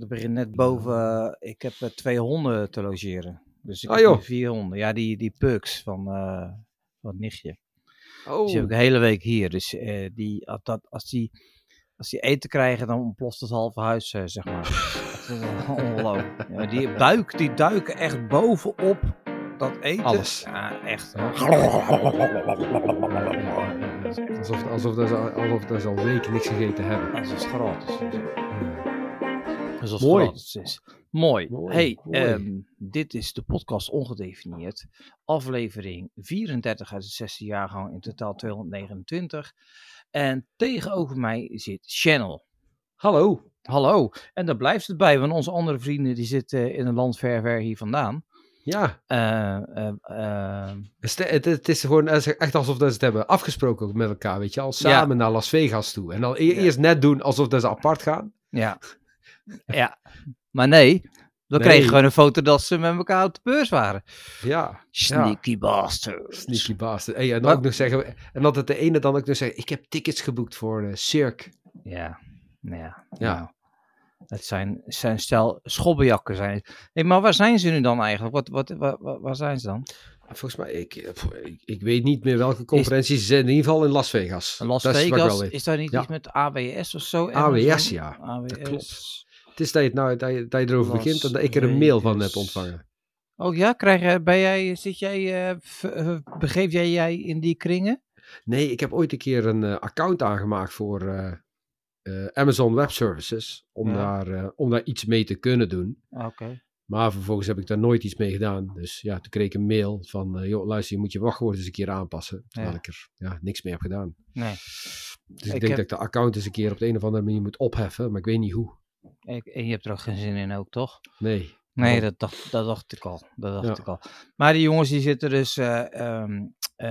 Er begint net boven, eh, ik heb eh, twee honden te logeren. Dus ik Ah, heb vier honden. Ja, die, die pugs van, eh, van het nichtje. Oh, Die heb ik de hele week hier. Dus die, als, dat, als, die, als die eten krijgen, dan ontploft het halve huis, zeg maar. Dat Ongelooflijk. Ja, die, duik, die duiken echt bovenop dat eten. Alles. Ja, echt. Ja. Dat alsof, alsof, dat ze, alsof dat ze al weken niks gegeten hebben. dat is gratis. Alsof Is. Mooi. Mooi, hey, mooi. ehm, dit is de podcast Ongedefinieerd. Aflevering 34 uit de zesde jaargang, in totaal 229. En tegenover mij zit Channel. Hallo. Hallo. En daar blijft het bij, want onze andere vrienden die zitten in een land ver, ver hier vandaan. Ja, Eh, eh, eh, het, is- het, het is gewoon echt alsof dat ze het hebben afgesproken met elkaar, weet je al. Samen naar Las Vegas toe. En dan e- Ja. eerst net doen alsof dat ze apart gaan. ja. ja. Maar nee, we Nee. kregen gewoon een foto dat ze met elkaar op de beurs waren. Ja, Sneaky bastards. sneaky bastard. Hey, en, dan ook nog zeggen, en dat het de ene dan ook nog zegt, ik heb tickets geboekt voor uh, Cirque. Ja, nou ja. Ja. nou, het zijn, het zijn stel schobbejakken zijn. Hey, maar waar zijn ze nu dan eigenlijk? Wat, wat, waar, waar- waar zijn ze dan? Volgens mij, ik, ik, ik weet niet meer welke conferenties. Ze zijn in ieder geval in Las Vegas. Las Dat wat Vegas? Is daar niet Ja. iets met AWS of zo? AWS, Amazon? ja. AWS. Dat klopt. Het is dat je, het nou, dat je, dat je erover Las begint en dat ik er een mail van heb ontvangen. Oh ja, krijg, je- ben jij, zit jij, eh, v- eh, begeef jij jij in die kringen? Nee, ik heb ooit een keer een eh, account aangemaakt voor eh, eh, Amazon Web Services. Om, Ja. daar, eh, om daar iets mee te kunnen doen. Oké. Maar vervolgens heb ik daar nooit iets mee gedaan. Dus ja, toen kreeg ik een mail van, eh, joh, luister, je moet je wachtwoord eens een keer aanpassen. Terwijl Ja. ik er ja, niks mee heb gedaan. Nee. Dus ik, Ik denk heb- dat ik de account eens een keer op de een of andere manier moet opheffen. Maar ik weet niet hoe. En je hebt er ook geen zin in ook, toch? Nee. Nee, dat dacht, dat dacht ik al. Dat dacht Ja. ik al. Maar die jongens die zitten dus ehm,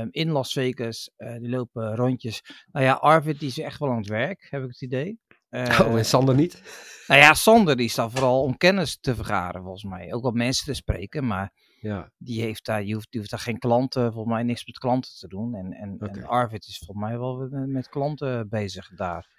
in Las Vegas. eh, die lopen rondjes. Nou ja, Arvid die is echt wel aan het werk, heb ik het idee. Eh, oh, en Sander niet? nou ja, Sander die staat vooral om kennis te vergaren volgens mij. Ook wat mensen te spreken, maar Ja. die heeft daar, die hoeft, die hoeft daar geen klanten, volgens mij niks met klanten te doen. En, en, en Arvid is volgens mij wel met, met klanten bezig daar.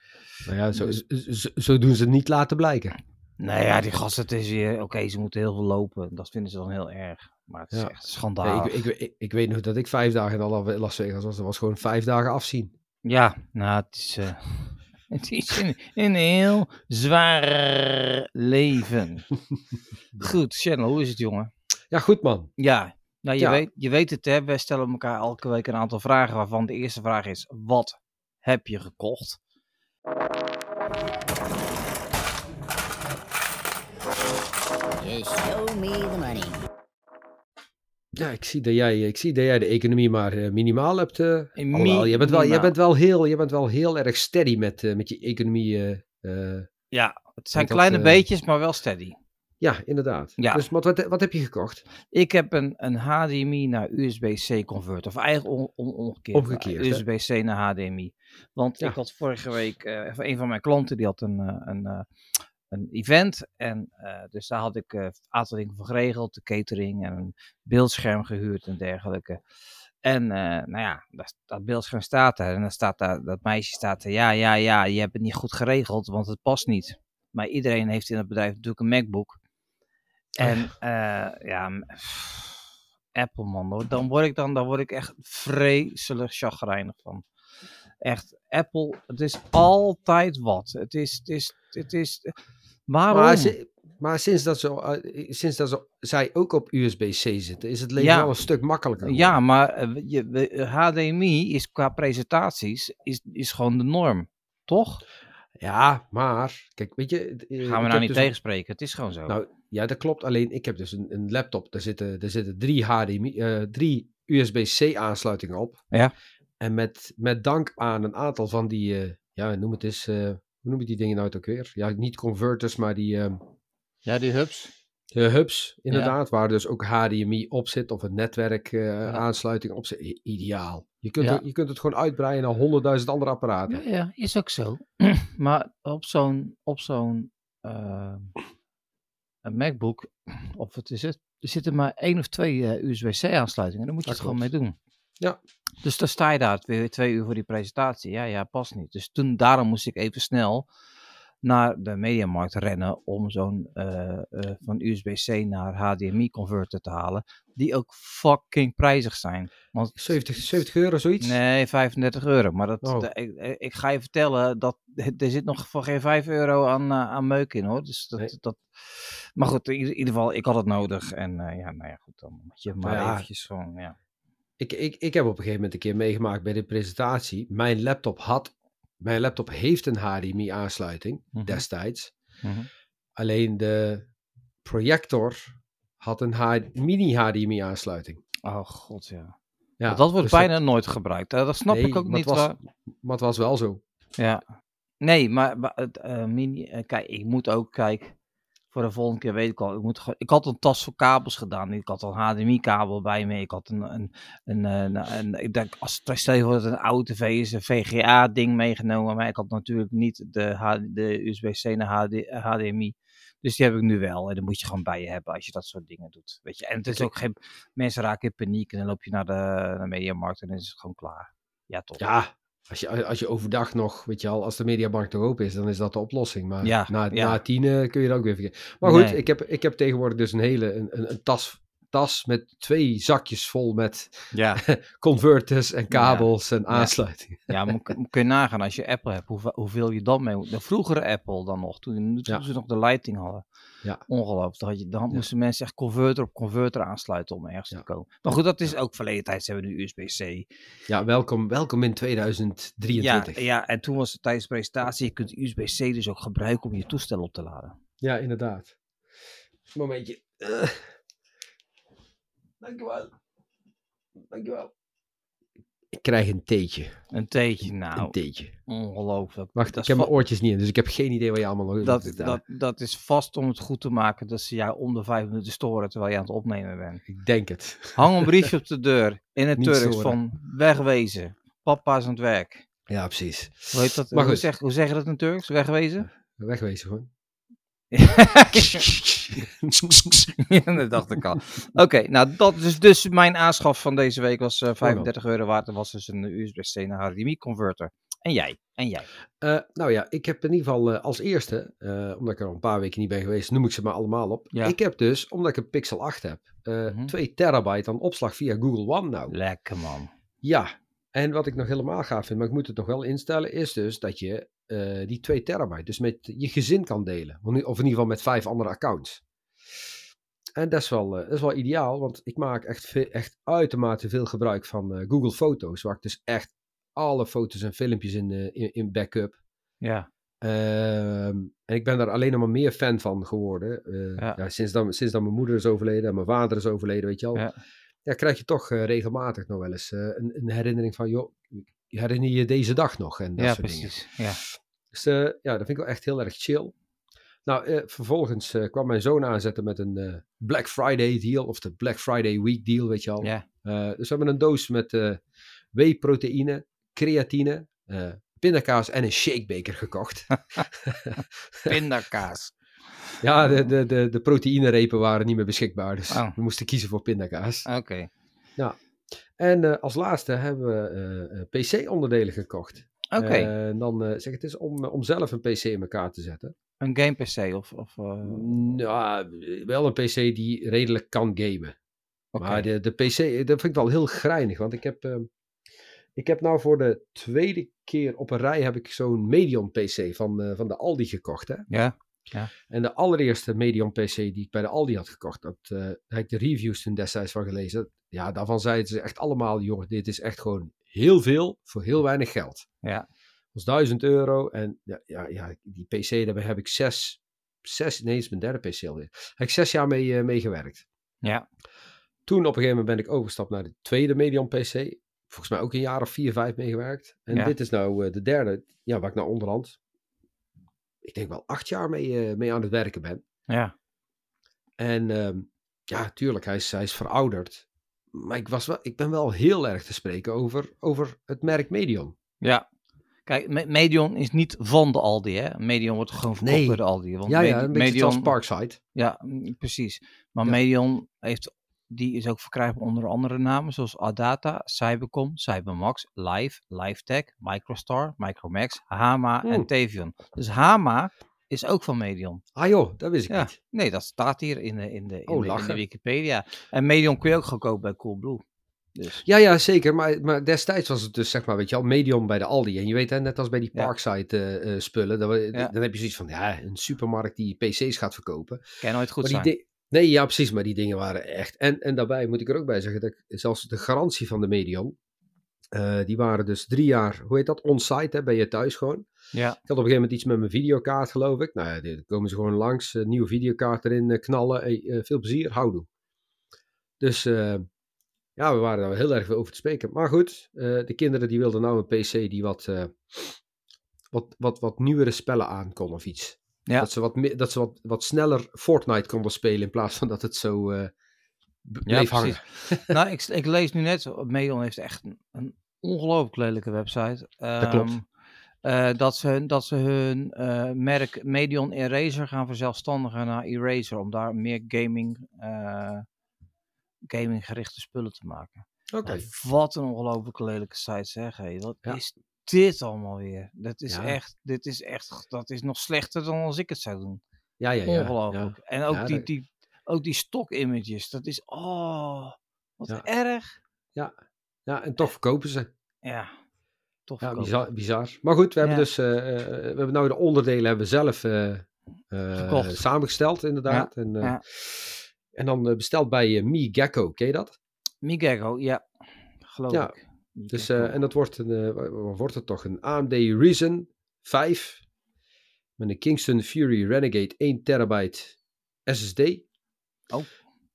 Nou ja, zo, Dus- zo, zo doen ze het niet laten blijken. Nou ja, die gasten, het is weer, oké, ze moeten heel veel lopen. Dat vinden ze dan heel erg. Maar het is Ja. echt Nee, schandalig. ik, ik, ik, ik weet nog dat ik vijf dagen in Las- Vegas was. Dat was gewoon vijf dagen afzien. Ja, nou, het is, eh, het is een, een heel zwaar leven. Goed, Channel, hoe is het, jongen? Ja, goed man. Ja, nou, je, Ja. Weet, je weet het, hè? We stellen elkaar elke week een aantal vragen, waarvan de eerste vraag is: wat heb je gekocht? You show me the money. Ja, ik zie dat jij, ik zie dat jij de economie maar eh, minimaal hebt. eh alhoewel, je, bent wel, je, bent wel heel, je bent wel heel erg steady met, eh, met je economie. eh, eh, Ja, het zijn kleine beetjes, maar wel steady. Ja, inderdaad. Ja. Dus wat, wat, wat heb je gekocht? Ik heb een, een HDMI naar USB-C converter. Of eigenlijk on, on- omgekeerd. USB-C naar HDMI. Want Ja. ik had vorige week, even een van mijn klanten, die had een, eh, een, eh, een event. En dus daar had ik een aantal dingen voor geregeld. De catering en een beeldscherm gehuurd en dergelijke. En nou ja, dat, dat beeldscherm staat daar. En dan staat daar, dat meisje staat er. Ja, ja, ja, je hebt het niet goed geregeld, want het past niet. Maar iedereen heeft in het bedrijf natuurlijk een MacBook. En eh, ja, Apple man, dan word ik dan, dan word ik echt vreselijk chagrijnig van. Echt, Apple, het is altijd wat. Het is, het is, het is, waarom? Maar, maar sinds, dat ze, eh, sinds dat ze, zij ook op USB-C zitten, is het leven Ja. wel een stuk makkelijker. ja, maar eh, je, HDMI is qua presentaties is, is gewoon de norm, toch? Ja, maar, kijk, weet je... eh, Gaan we nou niet dus- tegenspreken, het is gewoon zo. Nou, ja, dat klopt. Alleen, ik heb dus een, een laptop. Daar zitten, daar zitten drie HDMI, eh, drie USB-C aansluitingen op. Ja. En met, met dank aan een aantal van die, eh, ja, noem het eens, eh, hoe noem je die dingen nou ook weer? Ja, niet converters, maar die ehm, ja, die hubs. eh, hubs, inderdaad. Waar dus ook HDMI op zit of een netwerk eh, Ja. aansluiting op zit. Ideaal. Je kunt, Ja. het, je kunt het gewoon uitbreiden naar honderdduizend andere apparaten. Ja, ja, is ook zo. maar op zo'n op zo'n eh, MacBook, of wat is het? Er zitten maar één of twee eh, USB-C aansluitingen. Daar moet je Dat het gewoon mee doen. Ja. Dus dan sta je daar weer twee uur voor die presentatie. Ja, ja, past niet. Dus toen, daarom moest ik even snel naar de mediamarkt rennen om zo'n eh, van USB-C naar HDMI converter te halen, die ook fucking prijzig zijn. Want 70, 70 euro, zoiets? Nee, 35 euro. Maar dat, Oh. ik, ga je vertellen, dat, er zit nog voor geen 5 euro aan, eh, aan meuk in hoor. Dus dat, Nee. dat, maar goed, in ieder- geval, ik had het nodig. En eh, ja, nou ja, goed, dan moet je maar Ja. eventjes van, ja. Ik, ik, ik heb op een gegeven moment een keer meegemaakt bij de presentatie. Mijn laptop had, mijn laptop heeft een HDMI aansluiting Mhm. destijds. Mhm. Alleen de projector had een H- mini HDMI aansluiting. Oh god, ja. Ja, dat wordt dus bijna nooit gebruikt. Dat snap Nee, ik ook niet. het was- waar- Maar het was wel zo. Ja. Nee, maar, maar het eh, mini. eh, kijk, ik moet ook kijk. Voor de volgende keer weet ik al. Ik, moet, ik had een tas voor kabels gedaan. Ik had een HDMI-kabel bij me. Ik had een. een, een, een, een- ik denk, als stel je voor dat het een oude tv is, een VGA-ding meegenomen. Maar ik had natuurlijk niet de, H- de USB-C naar HD, HDMI. Dus die heb ik nu wel. En dan moet je gewoon bij je hebben als je dat soort dingen doet. Weet je. En het is ook geen. Mensen raken in paniek. En dan loop je naar de, naar de mediamarkt en dan is het gewoon klaar. Ja, toch? Ja, als je, als je overdag nog, weet je al, als de mediamarkt nog open is, dan is dat de oplossing. Maar Ja, na, ja. na tien kun je dat ook weer vergeten. Maar goed, Nee. ik, heb, ik heb tegenwoordig dus een hele een, een, een tas, tas met twee zakjes vol met Ja. converters en kabels en aansluitingen. Ja, maar kun je nagaan als je Apple hebt, hoeveel, hoeveel je dan mee moet. De vroegere Apple dan nog, toen, toen Ja. ze nog de lighting hadden. Ja. Ongelooflijk. Dan, had je, dan Ja. moesten mensen echt converter op converter aansluiten om ergens Ja. te komen. Maar goed, dat is ook verleden tijd. Ze hebben nu USB-C. Ja, welkom, welkom in Ja, 2023. Ja, ja, en toen was het tijdens de presentatie, je kunt USB-C dus ook gebruiken om je toestel op te laden. inderdaad. Momentje. Uh. Dankjewel. Dankjewel. Ik krijg een theetje. Een theetje, nou, Een theetje. ongelooflijk. Wacht, Dat ik heb mijn oortjes niet in, dus ik heb geen idee wat je allemaal nog dat, dat, dat is vast om het goed te maken dat ze jou om de vijf minuten storen terwijl je aan het opnemen bent. Ik denk het. Hang een briefje op de deur in het Turks storen. van wegwezen. Papa is aan het werk. Ja, precies. Hoe, heet dat, Maar hoe, goed. zeg, hoe zeg je dat in het Turks? Wegwezen? Wegwezen gewoon. Ja, dat dacht ik al. Oké, nou dat is dus mijn aanschaf van deze week was Oh, eh 35 euro waard. Dat was dus een USB-C naar HDMI converter. En jij? En jij? Eh, nou ja, ik heb in ieder geval eh, als eerste, omdat ik er al een paar weken niet ben geweest, noem ik ze maar allemaal op. Ja. Ik heb dus, omdat ik een Pixel 8 heb, Mhm. 2 terabyte aan opslag via Google One nou. Lekker man. Ja, en wat ik nog helemaal gaaf vind, maar ik moet het nog wel instellen, is dus dat je eh, die 2 terabyte dus met je gezin kan delen. Of in ieder geval met vijf andere accounts. En dat is wel, eh, dat is wel ideaal, want ik maak echt, echt uitermate veel gebruik van eh, Google Foto's, waar ik dus echt alle foto's en filmpjes in, in, in backup. Ja, Ehm, en ik ben daar alleen nog maar meer fan van geworden. Ja. ja. sinds, dan, sinds dan mijn moeder is overleden en mijn vader is overleden, weet je al. Ja. Ja. krijg je toch regelmatig nog wel eens een, een herinnering van, joh, herinner je deze dag nog? En dat ja soort dingen. precies. Ja. Dus eh, ja, dat vind ik wel echt heel erg chill. Nou, eh, vervolgens eh, kwam mijn zoon aanzetten met een Black Friday deal, of de Black Friday Week deal, weet je al. Ja. Dus we hebben een doos met whey-proteïne, creatine, pindakaas en een shakebeker gekocht. Pindakaas. Ja, de, de, de, de proteïnerepen waren niet meer beschikbaar, dus Oh. we moesten kiezen voor pindakaas. Oké. En eh, als laatste hebben we eh, eh, PC-onderdelen gekocht. Oké. En dan zeg het is om, om zelf een PC in elkaar te zetten. Een game PC of... of Nou, wel een PC die redelijk kan gamen. Maar de, de PC, dat vind ik wel heel grijnig, want ik heb, ik heb nou voor de tweede keer op een rij heb ik zo'n Medion PC van, van de Aldi gekocht. Hè? Ja. En de allereerste Medion PC die ik bij de Aldi had gekocht, dat eh, daar heb ik de reviews toen destijds van gelezen. Ja, daarvan zeiden ze echt allemaal, joh, dit is echt gewoon heel veel voor heel weinig geld. Ja. Dat was 1000 euro en ja, ja, ja die PC, daarbij heb ik zes, zes, nee, het is mijn derde PC alweer. Heb ik zes jaar mee, eh, mee gewerkt. Ja. Toen op een gegeven moment ben ik overgestapt naar de tweede Medion PC. Volgens mij ook een jaar of vier, vijf meegewerkt. En Ja. dit is nou eh, de derde, ja, waar ik nou onderhand, ik denk wel acht jaar mee, eh, mee aan het werken ben. Ja. En ehm, ja, tuurlijk, hij is, hij is verouderd. Maar ik, was wel, ik ben wel heel erg te spreken over, over het merk Medion. Ja. Kijk, Me- Medion is niet van de Aldi, hè? Medion wordt gewoon verkocht Nee. door de Aldi. Want ja, ja, een beetje Medion, Parkside. Ja, mm, precies. Maar Ja. Medion heeft, die is ook verkrijgbaar onder andere namen zoals Adata, Cybercom, Cybermax, Live, LiveTech, Microstar, Micromax, Hama en. Tevion. Dus Hama is ook van Medion. Ah joh, dat wist ik Ja. niet. Nee, dat staat hier in de, in de, in Oh, de, in de lachen. Wikipedia. En Medion kun je ook kopen bij Coolblue. Dus, Ja, ja, zeker. Maar, maar destijds was het dus, zeg maar, weet je al, Medium bij de Aldi. En je weet, hè, net als bij die. Parkside eh, eh, spullen, dan, Ja. dan heb je zoiets van, ja, een supermarkt die PC's gaat verkopen. kan nooit goed maar zijn. Nee, ja, precies. Maar die dingen waren echt... En, en daarbij moet ik er ook bij zeggen, dat ik, zelfs de garantie van de Medium, eh, die waren dus drie jaar, hoe heet dat, on-site, hè, ben je thuis gewoon. Ja, Ik had op een gegeven moment iets met mijn videokaart, geloof ik. Nou ja, die- dan komen ze gewoon langs, eh, nieuwe videokaart erin eh, knallen. Hey, veel plezier, houdoe. Dus ja, we waren daar heel erg veel over te spreken. Maar goed, de kinderen die wilden nou een PC die wat, wat, wat, wat nieuwere spellen aan kon of iets. Ja. Dat ze, wat, dat ze wat, wat sneller Fortnite konden spelen in plaats van dat het zo eh b- ja bleef hangen. precies. nou, ik, ik lees nu net, Medion heeft echt een, een ongelooflijk lelijke website. Dat klopt. Ehm, eh, dat, ze, dat ze hun eh, merk Medion Eraser gaan verzelfstandigen naar Eraser. Om daar meer gaming, eh gaming gerichte spullen te maken. Oké. Wat een ongelooflijk lelijke site zeg. Hé. Wat Ja. is dit allemaal weer? Dat is, Ja. echt, dit is echt, dat is nog slechter dan als ik het zou doen. Ja, ja, ja. Ongelooflijk. ja. En ook, die, die, ook die stock images. Dat is, oh, wat erg. Ja. ja, en toch verkopen ze. Ja, toch Ja, bizar, bizar. Maar goed, we hebben dus eh, eh, we hebben nou de onderdelen hebben we zelf eh, eh, samengesteld, inderdaad. en, eh, ja. en dan eh, besteld bij eh, Mi Gecko, ken je dat? Migego, ja. Geloof Ja, ik. Dus, eh, en dat wordt een, eh, wordt het toch? Een AMD Ryzen 5 met een Kingston Fury Renegade 1 terabyte SSD. Oh.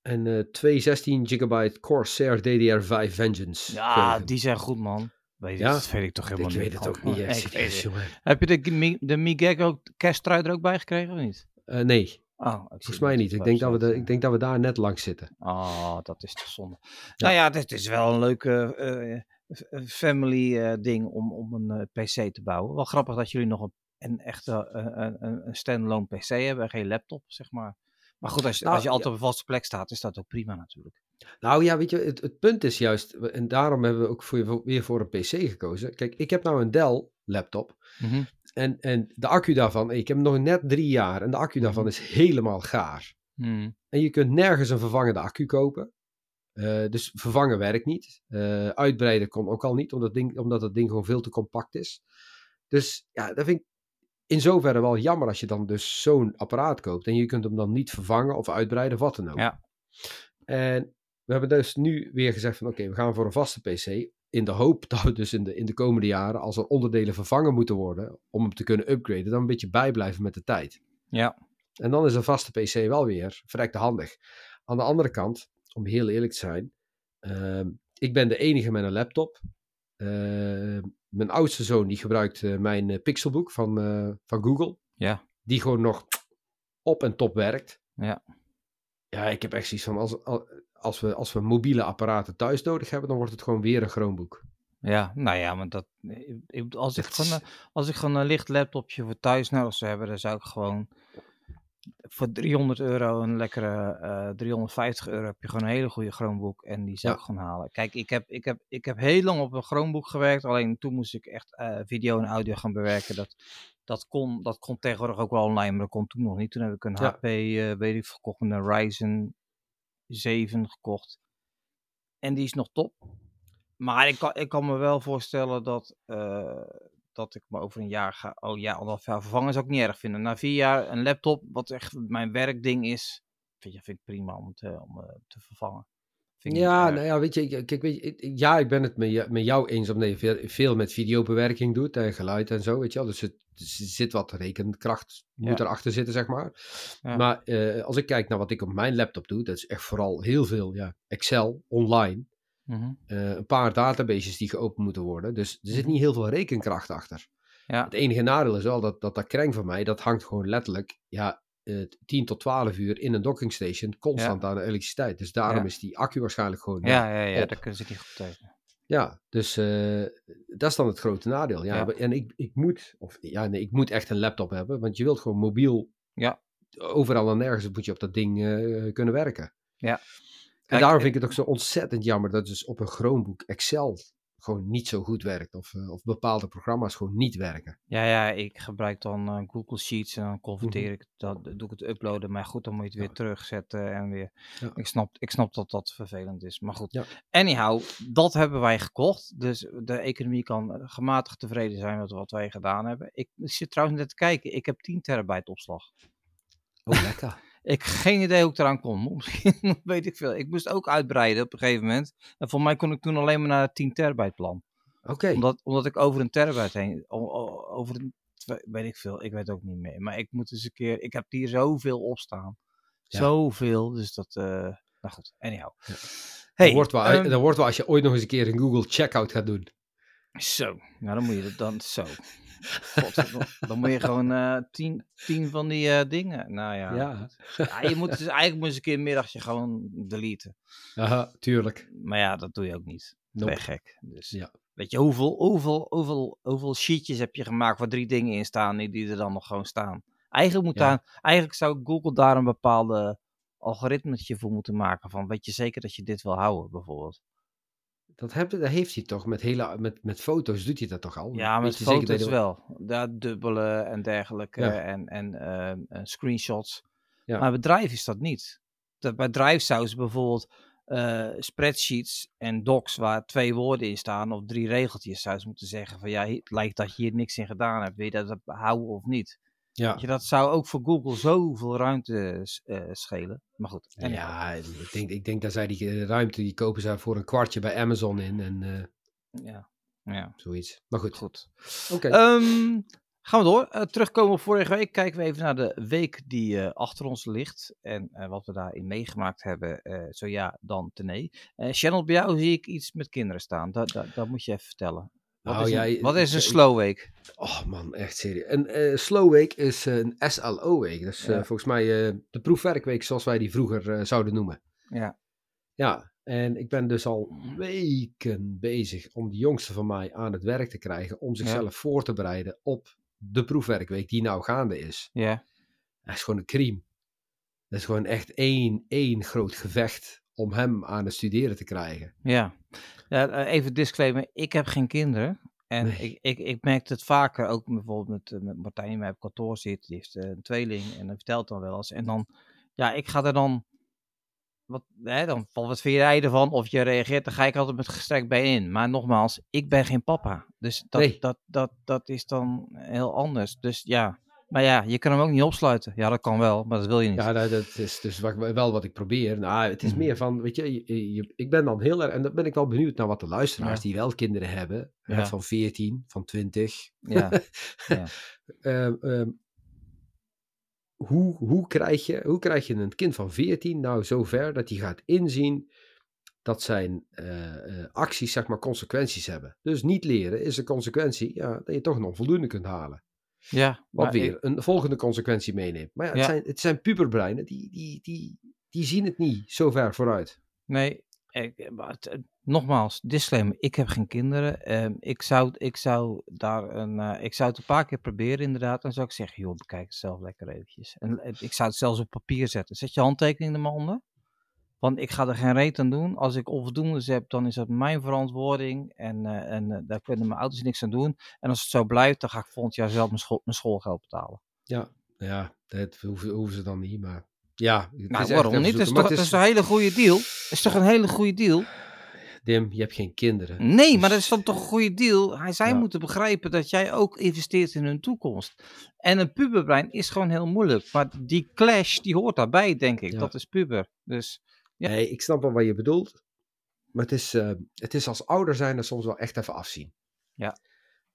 En eh 216 gigabyte Corsair DDR5 Vengeance. ja, geheugen. die zijn goed, man. Weet je, Ja? Dat weet ik toch helemaal ik niet. weet het ook niet. Ik weet het. jongen. Heb je de, Mi- de Migego kersttrui er ook bij gekregen of niet? Nee, Oh, ik volgens mij niet. Ik denk, dat we de, ik denk dat we daar net langs zitten. Oh, dat is toch zonde. Nou ja, dit is wel een leuke family eh, ding om, om een eh, PC te bouwen. Wel grappig dat jullie nog een, een echte eh, een, een, standalone PC hebben en geen laptop, zeg maar. Maar goed, als, Nou, als je altijd ja. op een vaste plek staat, is dat ook prima natuurlijk. Nou ja, weet je, het, het punt is juist, en daarom hebben we ook voor, weer voor een PC gekozen. Kijk, ik heb nou een Dell laptop. En, en de accu daarvan, ik heb hem nog net drie jaar. En de accu daarvan Mhm. is helemaal gaar. Hmm. En je kunt nergens een vervangende accu kopen. Eh, dus vervangen werkt niet. Eh, uitbreiden kon ook al niet, omdat, ding, omdat het ding gewoon veel te compact is. Dus ja, dat vind ik in zoverre wel jammer als je dan dus zo'n apparaat koopt. En je kunt hem dan niet vervangen of uitbreiden of wat dan ook. Ja. En we hebben dus nu weer gezegd van oké, we gaan voor een vaste PC. In de hoop dat we dus in de, in de komende jaren, als er onderdelen vervangen moeten worden, om hem te kunnen upgraden, dan een beetje bijblijven met de tijd. Ja. En dan is een vaste PC wel weer verrekte handig. Aan de andere kant, om heel eerlijk te zijn, ehm, ik ben de enige met een laptop. Ehm, mijn oudste zoon die gebruikt eh, mijn eh, Pixelbook van, eh, van Google. Ja. Die gewoon nog op en top werkt. Ja. Ja, ik heb echt zoiets van, als, als, we, als we mobiele apparaten thuis nodig hebben, dan wordt het gewoon weer een Chromebook. Ja, nou ja, maar dat, als, ik gewoon, als ik gewoon een licht laptopje voor thuis nodig zou hebben, dan zou ik gewoon voor 300 euro een lekkere eh 350 euro heb je gewoon een hele goede Chromebook en die zou Ja. ik gewoon halen. Kijk, ik heb, ik, heb, ik heb heel lang op een Chromebook gewerkt, alleen toen moest ik echt eh, video en audio gaan bewerken. Dat, dat, kon, dat kon tegenwoordig ook wel online, maar dat kon toen nog niet. Toen heb ik een Ja. HP, eh, weet ik, gekocht een Ryzen 7 gekocht. En die is nog top. Maar ik kan, ik kan me wel voorstellen dat, eh, dat ik me over een jaar ga. Oh ja, anderhalf jaar vervangen zou ik niet erg vinden. Na vier jaar een laptop, wat echt mijn werkding is, vind, je, vind ik prima om te, om, eh, te vervangen. Vind Ja, nou ja, weet je, ik- kijk, weet je, ja, ik ben het met, jou eens omdat je veel, veel met videobewerking doet en geluid en zo, weet je wel. Dus het, er zit wat rekenkracht, moet Ja. erachter zitten, zeg maar. Ja. Maar eh, als ik kijk naar wat ik op mijn laptop doe, dat is echt vooral heel veel ja, Excel online. Mhm. eh, een paar databases die geopend moeten worden. Dus er zit Mhm. niet heel veel rekenkracht achter. Ja. Het enige nadeel is wel dat dat, dat kreng van mij, dat hangt gewoon letterlijk ja, eh, 10 tot 12 uur in een dockingstation constant aan de elektriciteit. Dus daarom Ja. is die accu waarschijnlijk gewoon Ja, ja, ja, op. daar kunnen ze niet goed tegen. Ja, dus eh, dat is dan het grote nadeel. Ja, Ja. En ik, ik moet, of ja, nee, ik moet echt een laptop hebben, want je wilt gewoon mobiel, Ja. overal en nergens moet je op dat ding eh, kunnen werken. Ja. En Kijk, daarom ik- vind ik het ook zo ontzettend jammer dat dus op een Chromebook Excel gewoon niet zo goed werkt. Of, eh, of bepaalde programma's gewoon niet werken. Ja, ja, ik gebruik dan eh, Google Sheets en dan converteer ik, dat, doe ik het uploaden. Maar goed, dan moet je het weer Ja. terugzetten en weer. Ja. Ik, snap, ik snap dat dat vervelend is. Maar goed, Ja. anyhow, dat hebben wij gekocht. Dus de economie kan eh, gematigd tevreden zijn met wat wij gedaan hebben. Ik, ik zit trouwens net te kijken, ik heb 10 terabyte opslag. Oh, lekker. Ik heb geen idee hoe ik eraan kom. Misschien weet ik veel. Ik moest ook uitbreiden op een gegeven moment. En voor mij kon ik toen alleen maar naar het 10 terabyte plan. Oké. Omdat, omdat ik over een terabyte heen, over een, weet ik veel, ik weet ook niet meer. Maar ik moet eens een keer, ik heb hier zoveel opstaan. Ja. Zoveel, dus dat, eh nou goed, anyhow. Ja. Hey, dat, wordt wel, dat wordt wel als je ooit nog eens een keer een Google checkout gaat doen. Zo, nou dan moet je dat dan zo. God, dan, dan moet je gewoon eh, tien, tien van die eh, dingen. Nou ja, Ja. ja, je moet dus eigenlijk moet je eens een keer een middagje gewoon deleten. Aha, tuurlijk. Maar ja, dat doe je ook niet. Dat Nope. gek. Dus Ja. weet je, hoeveel, hoeveel, hoeveel, hoeveel sheetjes heb je gemaakt waar drie dingen in staan die, die er dan nog gewoon staan? Eigenlijk, moet daar, eigenlijk zou Google daar een bepaalde algoritmetje voor moeten maken. Van weet je zeker dat je dit wil houden, bijvoorbeeld? Dat, heb, dat heeft hij toch met, hele, met, met foto's, doet hij dat toch al? Ja, met zeker foto's je- wel. Daar dubbelen en dergelijke Ja. en, en, ehm, en screenshots. Ja. Maar bij Drive is dat niet. Dat, bij Drive zouden ze bijvoorbeeld eh, spreadsheets en docs waar twee woorden in staan of drie regeltjes zouden ze moeten zeggen van ja, het lijkt dat je hier niks in gedaan hebt. Wil je dat houden of niet? Ja. Je, dat zou ook voor Google zoveel ruimte eh, schelen. Maar goed, anyhow. Ja, ik denk, ik denk dat zij die eh, ruimte, die kopen zij voor een kwartje bij Amazon in en eh, ja. ja. zoiets. Maar goed, Goed. oké. Ehm, gaan we door. Terugkomen op vorige week. Kijken we even naar de week die achter ons ligt. En wat we daarin meegemaakt hebben. zo ja, dan te nee. Channel, bij jou zie ik iets met kinderen staan. Dat, dat, dat moet je even vertellen. Wat, is, ja, een, wat is een slow week? Oh man, echt serieus. Een eh, slow week is een SLO-week. Dat is eh, Ja. volgens mij eh, de proefwerkweek zoals wij die vroeger zouden noemen. Ja. Ja, en ik ben dus al weken bezig om de jongste van mij aan het werk te krijgen. Om zichzelf voor te bereiden op de proefwerkweek die nou gaande is. Ja. Dat is gewoon een crime. Dat is gewoon echt één, één groot gevecht om hem aan het studeren te krijgen. Ja. ja even disclaimer. Ik heb geen kinderen. En Nee. ik, ik, ik merk het vaker, ook bijvoorbeeld met, eh, met Martijn die mij op kantoor zit. Die heeft eh, een tweeling en dat vertelt dan wel eens. En dan, ja, ik ga er dan, wat, hè, dan valt wat vind jij ervan of je reageert, dan ga ik altijd met gestrekt bij in. Maar nogmaals, ik ben geen papa. Dus dat, Nee. dat, dat, dat is dan heel anders. Dus ja, maar ja, je kan hem ook niet opsluiten. Ja, dat kan wel, maar dat wil je niet. Ja, dat, dat is dus wat, wel wat ik probeer. Nou, het is Mhm. meer van, weet je, je- je- ik ben dan heel erg, en dan ben ik wel benieuwd naar wat de luisteraars Ja. die wel kinderen hebben, hè, van 14, van 20, Ja, ja. Ehm, ehm, hoe, hoe, krijg je, hoe krijg je een kind van 14 nou zover dat hij gaat inzien dat zijn eh, eh, acties, zeg maar, consequenties hebben? Dus niet leren is een consequentie, ja, dat je toch een onvoldoende kunt halen. Ja Wat weer ik- een volgende consequentie meeneemt. Maar ja, het, Ja. Zijn, het zijn puberbreinen, die, die, die, die zien het niet zo ver vooruit. Nee, ik, maar het- het- nogmaals, disclaimer, ik heb geen kinderen. Ehm, ik, zou, ik zou daar een, eh, ik zou het een paar keer proberen inderdaad. Dan zou ik zeggen, joh, bekijk het zelf lekker eventjes. En eh, ik zou het zelfs op papier zetten. Zet je handtekening er maar onder. Want ik ga er geen reet aan doen. Als ik onvoldoendes heb, dan is dat mijn verantwoording. En, eh, en eh, daar kunnen mijn ouders niks aan doen. En als het zo blijft, dan ga ik volgend jaar zelf mijn, school, mijn schoolgeld betalen. Ja, ja dat hoeven, hoeven ze dan niet, maar ja. het Nou, waarom niet? Dat is, toch, Maar dat het is een hele goede deal. Dat is toch een hele goede deal? Dim, je hebt geen kinderen. Nee, maar Dus- dat is dan toch een goede deal. Hij, zij Ja. moeten begrijpen dat jij ook investeert in hun toekomst. En een puberbrein is gewoon heel moeilijk. Maar die clash, die hoort daarbij, denk ik. Ja. Dat is puber. Dus Ja. Nee, ik snap wel wat je bedoelt. Maar het is, eh, het is als ouder zijn er soms wel echt even afzien.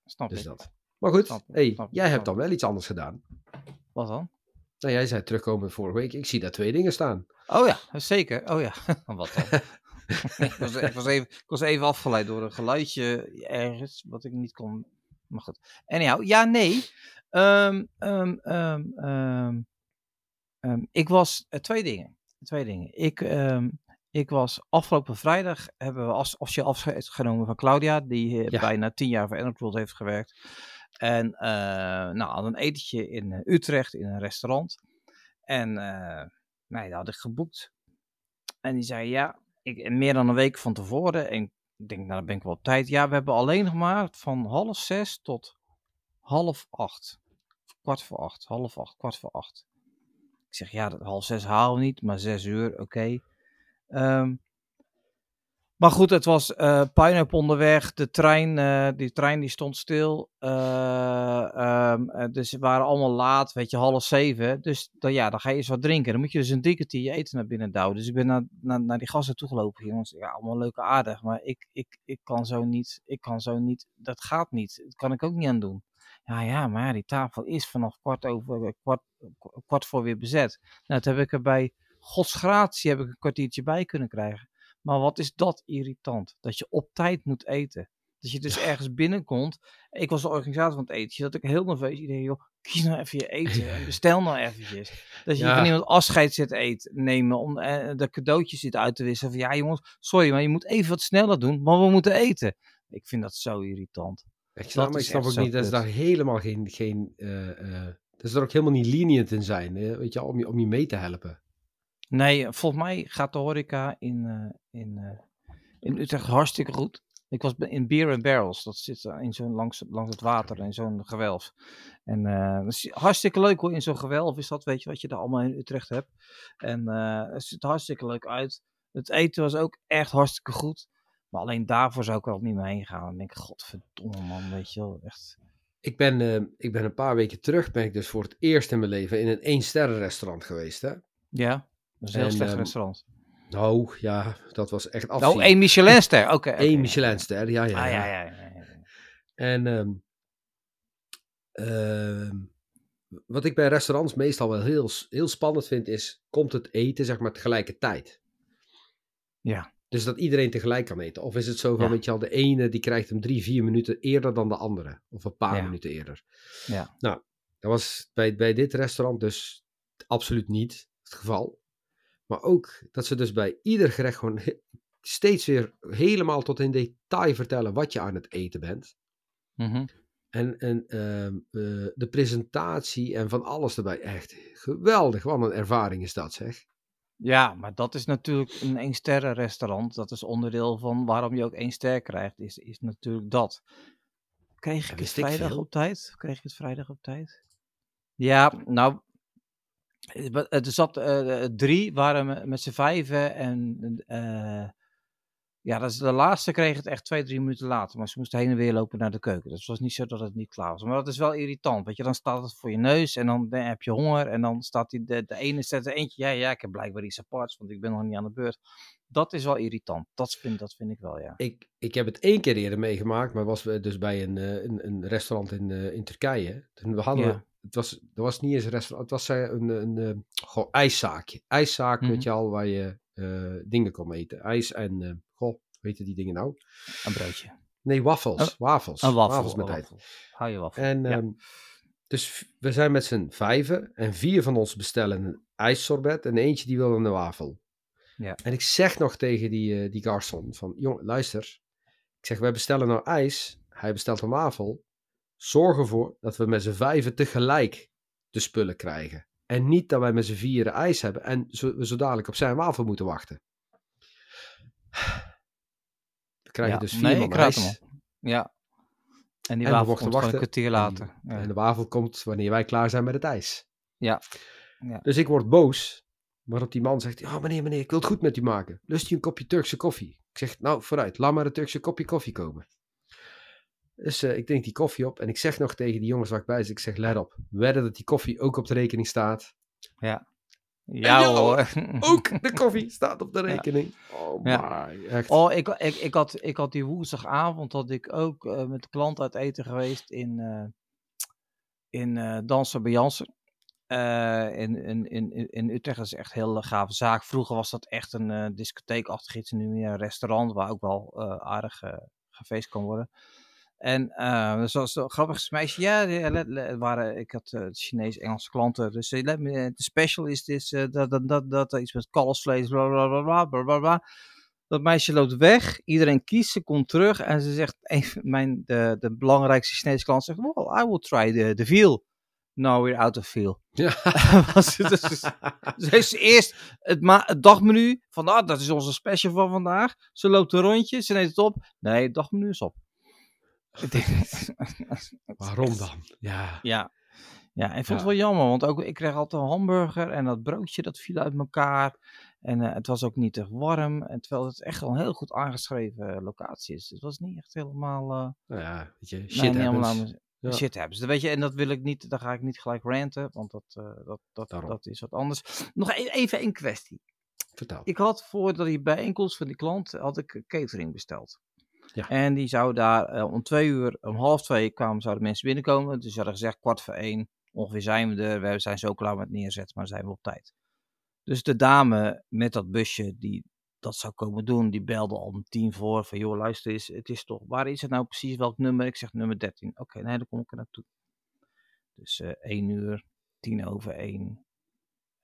snap Dus ik. dat. Maar goed, Snap hey, snap jij hebt dan wel iets anders gedaan. Wat dan? Nou, jij zei terugkomen vorige week. Ik zie daar twee dingen staan. Oh ja, zeker. Oh ja, wat dan? ik, was, ik, was even, ik was even afgeleid door een geluidje ergens, wat ik niet kon. Maar goed. Anyhow, ja, nee. Ehm, ehm, ehm, ik was, eh, twee dingen. Twee dingen. Ik, ehm, ik was afgelopen vrijdag, hebben we als, officieel afscheid genomen van Claudia, die eh, Ja. bijna tien jaar voor World heeft gewerkt. En eh nou, had een etentje in eh, Utrecht in een restaurant. En eh nee, dat had ik geboekt. En die zei ja, ik, meer dan een week van tevoren. En ik denk, nou dan ben ik wel op tijd. Ja, we hebben alleen nog maar van half zes tot half acht. Kwart voor acht, half acht, kwart voor acht. Ik zeg, ja, half zes we niet, maar zes uur, oké. Ehm, maar goed, het was eh puinhoop onderweg. De trein, eh, die trein die stond stil. Eh, ehm, eh, dus we waren allemaal laat, weet je, half zeven. Dus dan, ja, dan ga je eens wat drinken. Dan moet je dus een kwartier je eten naar binnen douwen. Dus ik ben naar, naar, naar die gasten toegelopen. Jongens, ja, allemaal leuke aardig. Maar ik, ik, ik kan zo niet, ik kan zo niet, dat gaat niet. Dat kan ik ook niet aan doen. Ja, ja, maar die tafel is vanaf kwart over, eh, kwart, kwart voor weer bezet. Nou, dat heb ik er bij godsgratie heb ik een kwartiertje bij kunnen krijgen. Maar wat is dat irritant? Dat je op tijd moet eten. Dat je dus ergens binnenkomt. Ik was de organisator van het eten. Dat ik heel nerveus. Iedereen, joh, kies nou even je eten. En bestel nou eventjes. Dat je Ja. van iemand afscheid zit eten, nemen. Om eh, de cadeautjes zit uit te wisselen. Van ja jongens, sorry, maar je moet even wat sneller doen. Maar we moeten eten. Ik vind dat zo irritant. Ik snap, maar ik snap ook niet dat ze daar helemaal geen... geen eh, eh, dat ze er ook helemaal niet lenient in zijn. eh, weet je, om je, om je mee te helpen. Nee, volgens mij gaat de horeca in, eh, in, in Utrecht hartstikke goed. Ik was in Beer and Barrels. Dat zit in zo'n langs, langs het water in zo'n gewelf. En is hartstikke leuk hoor. In zo'n gewelf is dat, weet je, wat je daar allemaal in Utrecht hebt. En het ziet hartstikke leuk uit. Het eten was ook echt hartstikke goed. Maar alleen daarvoor zou ik er al niet meer heen gaan. Dan denk ik, godverdomme man, weet je wel. Echt. Ik ben, eh, ik ben een paar weken terug, ben ik dus voor het eerst in mijn leven in een één-sterren restaurant geweest. Hè? Ja, dat is een heel slecht ehm, restaurant. Nou, ja, dat was echt afzien. Oh, één Michelinster. Oké. Eén. Michelinster, ja, ja. Ah, ja. ja, ja, ja, ja. En ehm, ehm, wat ik bij restaurants meestal wel heel, heel spannend vind, is, komt het eten zeg maar tegelijkertijd? Ja. Dus dat iedereen tegelijk kan eten. Of is het zo van, Ja. weet je al, de ene die krijgt hem drie, vier minuten eerder dan de andere. Of een paar Ja. minuten eerder. Ja. Nou, dat was bij, bij dit restaurant dus absoluut niet het geval. Maar ook dat ze dus bij ieder gerecht gewoon steeds weer helemaal tot in detail vertellen wat je aan het eten bent. Mhm. En, en ehm, eh, de presentatie en van alles erbij. Echt geweldig. Wat een ervaring is dat, zeg. Ja, maar dat is natuurlijk een één sterren restaurant. Dat is onderdeel van waarom je ook één ster krijgt, is, is natuurlijk dat. Kreeg ik het vrijdag veel. op tijd? Kreeg ik het vrijdag op tijd? Ja, nou, er zat eh, drie, waren me- met z'n vijven en eh, ja, dat is, de laatste kreeg het echt twee, drie minuten later. Maar ze moesten heen en weer lopen naar de keuken. Dus het was niet zo dat het niet klaar was. Maar dat is wel irritant. Weet je, dan staat het voor je neus en dan eh, heb je honger. En dan staat die, de, de ene zet er eentje. Ja, ja, ik heb blijkbaar iets aparts, want ik ben nog niet aan de beurt. Dat is wel irritant. Dat vind, dat vind ik wel, ja. Ik, ik heb het één keer eerder meegemaakt, maar was we dus bij een, eh, een, een restaurant in, eh, in Turkije. Toen we hadden, Ja. het was, er was niet eens een restaurant, het was eh, een, een, een goh, ijszaakje. IJszaak, Mhm. weet je al, waar je eh, dingen kon eten. IJs en, eh goh, weet je die dingen nou? Een broodje. Nee, wafels. wafels. Een wafel. Wafels met ijs. Hou je wafel. En Ja. ehm, dus we zijn met z'n vijven en vier van ons bestellen een ijssorbet en eentje die wil een wafel. Ja. En ik zeg nog tegen die, eh, die garçon van, jong, luister. Ik zeg, wij bestellen nou ijs, hij bestelt een wafel. Zorg ervoor dat we met z'n vijven tegelijk de spullen krijgen. En niet dat wij met z'n vieren ijs hebben en zo, we zo dadelijk op zijn wafel moeten wachten. We krijgen Ja, dus vier nee, man ijs. Ja. En die En wafel komt gewoon een kwartier later. Ja. En de wafel komt wanneer wij klaar zijn met het ijs. Ja. Ja. Dus ik word boos. Waarop die man zegt: Ja, meneer, meneer, ik wil het goed met u maken. Lust u een kopje Turkse koffie? Ik zeg: Nou, vooruit, laat maar een Turkse kopje koffie komen. Dus eh, ik drink die koffie op en ik zeg nog tegen die jongens waar ik bij zit: Ik zeg, let op, wedden dat die koffie ook op de rekening staat. Ja ja, hoor. Ook de koffie staat op de rekening. Oh Ja. my, echt. Oh, ik, ik, ik, had, ik had die woensdagavond had ik ook eh, met klant uit eten geweest in, eh in Dansen bij Jansen. In, in, in, in Utrecht dat is echt een hele gave zaak. Vroeger was dat echt een discotheekachtig iets. Nu meer een restaurant waar ook wel aardig gefeest kan worden. En eh dus was een grappig meisje. Ja, let- waren, ik had eh Chinees-Engelse klanten. Dus eh, let me, eh, de special is eh, dat, dat, dat, dat, iets met kalfsvlees, bla bla bla bla bla bla. Dat meisje loopt weg, iedereen kiest, ze komt terug en ze zegt, een mijn, de, de belangrijkste Chinese klant zegt, well, I will try the, the veal. Nou, weer out of feel. Ja. Was het dus- Ze heeft ze eerst het, ma- het dagmenu van, ah, dat is onze special van vandaag. Ze loopt een rondje, ze neemt het op. Nee, het dagmenu is op. Waarom dan? Ja. Ja. Ja, en ik vond Ja. het wel jammer, want ook, ik kreeg altijd een hamburger en dat broodje dat viel uit elkaar. En eh, het was ook niet te warm, en terwijl het echt wel een heel goed aangeschreven eh, locatie is. Het was niet echt helemaal... eh, Nou ja, weet je, shit happens. Ja. Hebben. Weet je, en dat wil ik niet, daar ga ik niet gelijk ranten, want dat, eh, dat, dat, Daarom. dat is wat anders. Nog e- even een kwestie. Vertel. Ik had voor die bijeenkomst van die klant, had ik catering besteld. Ja. En die zou daar eh, om twee uur, om half twee kwamen, zouden mensen binnenkomen. Dus ze hadden gezegd kwart voor één, ongeveer zijn we er. We zijn zo klaar met neerzetten, maar zijn we op tijd. Dus de dame met dat busje die dat zou komen doen, die belde al om tien voor. Van joh, luister eens, het is toch, waar is het nou precies, welk nummer? Ik zeg nummer 13. Oké, nee, dan kom ik er naartoe. Dus eh 1 uur, tien over één,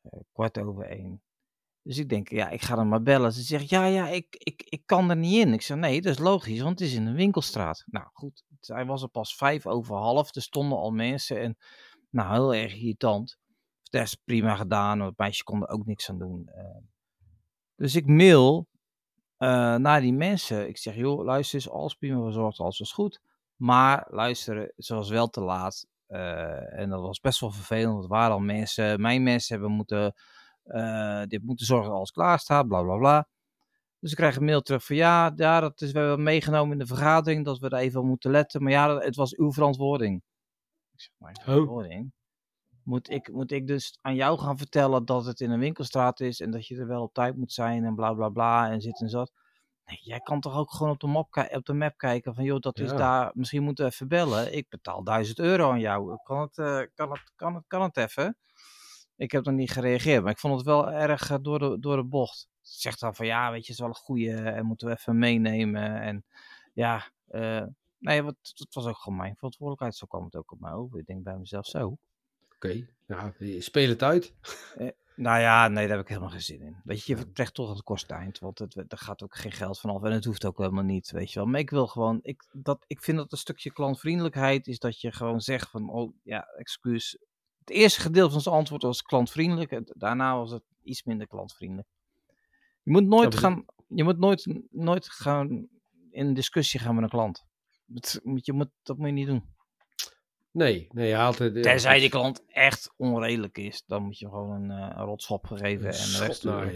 eh, kwart over één. Dus ik denk, ja, ik ga dan maar bellen. Ze zegt, ja, ja, ik, ik, ik kan er niet in. Ik zeg, nee, dat is logisch, want het is in een winkelstraat. Nou goed, hij was er pas vijf over half. Er stonden al mensen en, nou, heel erg irritant. Dat is prima gedaan, want het meisje kon er ook niks aan doen. Eh, dus ik mail eh, naar die mensen. Ik zeg, joh, luister eens, alles prima verzorgd, alles was goed. Maar luister, ze was wel te laat. Eh, en dat was best wel vervelend, want er waren al mensen. Mijn mensen hebben moeten, dit moeten zorgen dat alles klaar staat, bla bla bla. Dus ik krijg een mail terug van ja, ja dat is wel meegenomen in de vergadering, dat we er even op moeten letten. Maar ja, het was uw verantwoording. Ik zeg, mijn verantwoording? Moet ik, moet ik dus aan jou gaan vertellen dat het in een winkelstraat is en dat je er wel op tijd moet zijn en bla bla bla en zit en zat? Nee, jij kan toch ook gewoon op de, map op de map kijken van joh, dat is daar, misschien moeten we even bellen. Ik betaal 1000 euro aan jou. Kan het, eh, kan het, kan het, kan het even? Ik heb nog niet gereageerd, maar ik vond het wel erg eh, door, de, door de bocht. Zegt dan van ja, weet je, het is wel een goeie en moeten we even meenemen. En ja, eh, nee, wat, het was ook gewoon mijn verantwoordelijkheid. Zo kwam het ook op mij over. Ik denk bij mezelf zo. Oké, ja, speel het uit. Nou ja, nee, daar heb ik helemaal geen zin in. Weet je, je vertrekt toch het kost eind, want het, er gaat ook geen geld vanaf en het hoeft ook helemaal niet, weet je wel. Maar ik wil gewoon, ik, dat, ik vind dat een stukje klantvriendelijkheid is dat je gewoon zegt van, oh ja, excuus. Het eerste gedeelte van zijn antwoord was klantvriendelijk, en daarna was het iets minder klantvriendelijk. Je moet nooit gaan, je moet nooit, nooit gaan in discussie gaan met een klant. Het, moet- je moet, dat moet je niet doen. Nee, nee, je haalt het. ja, Tenzij die klant echt onredelijk is, dan moet je gewoon een, eh, een rotschop geven een en inderdaad.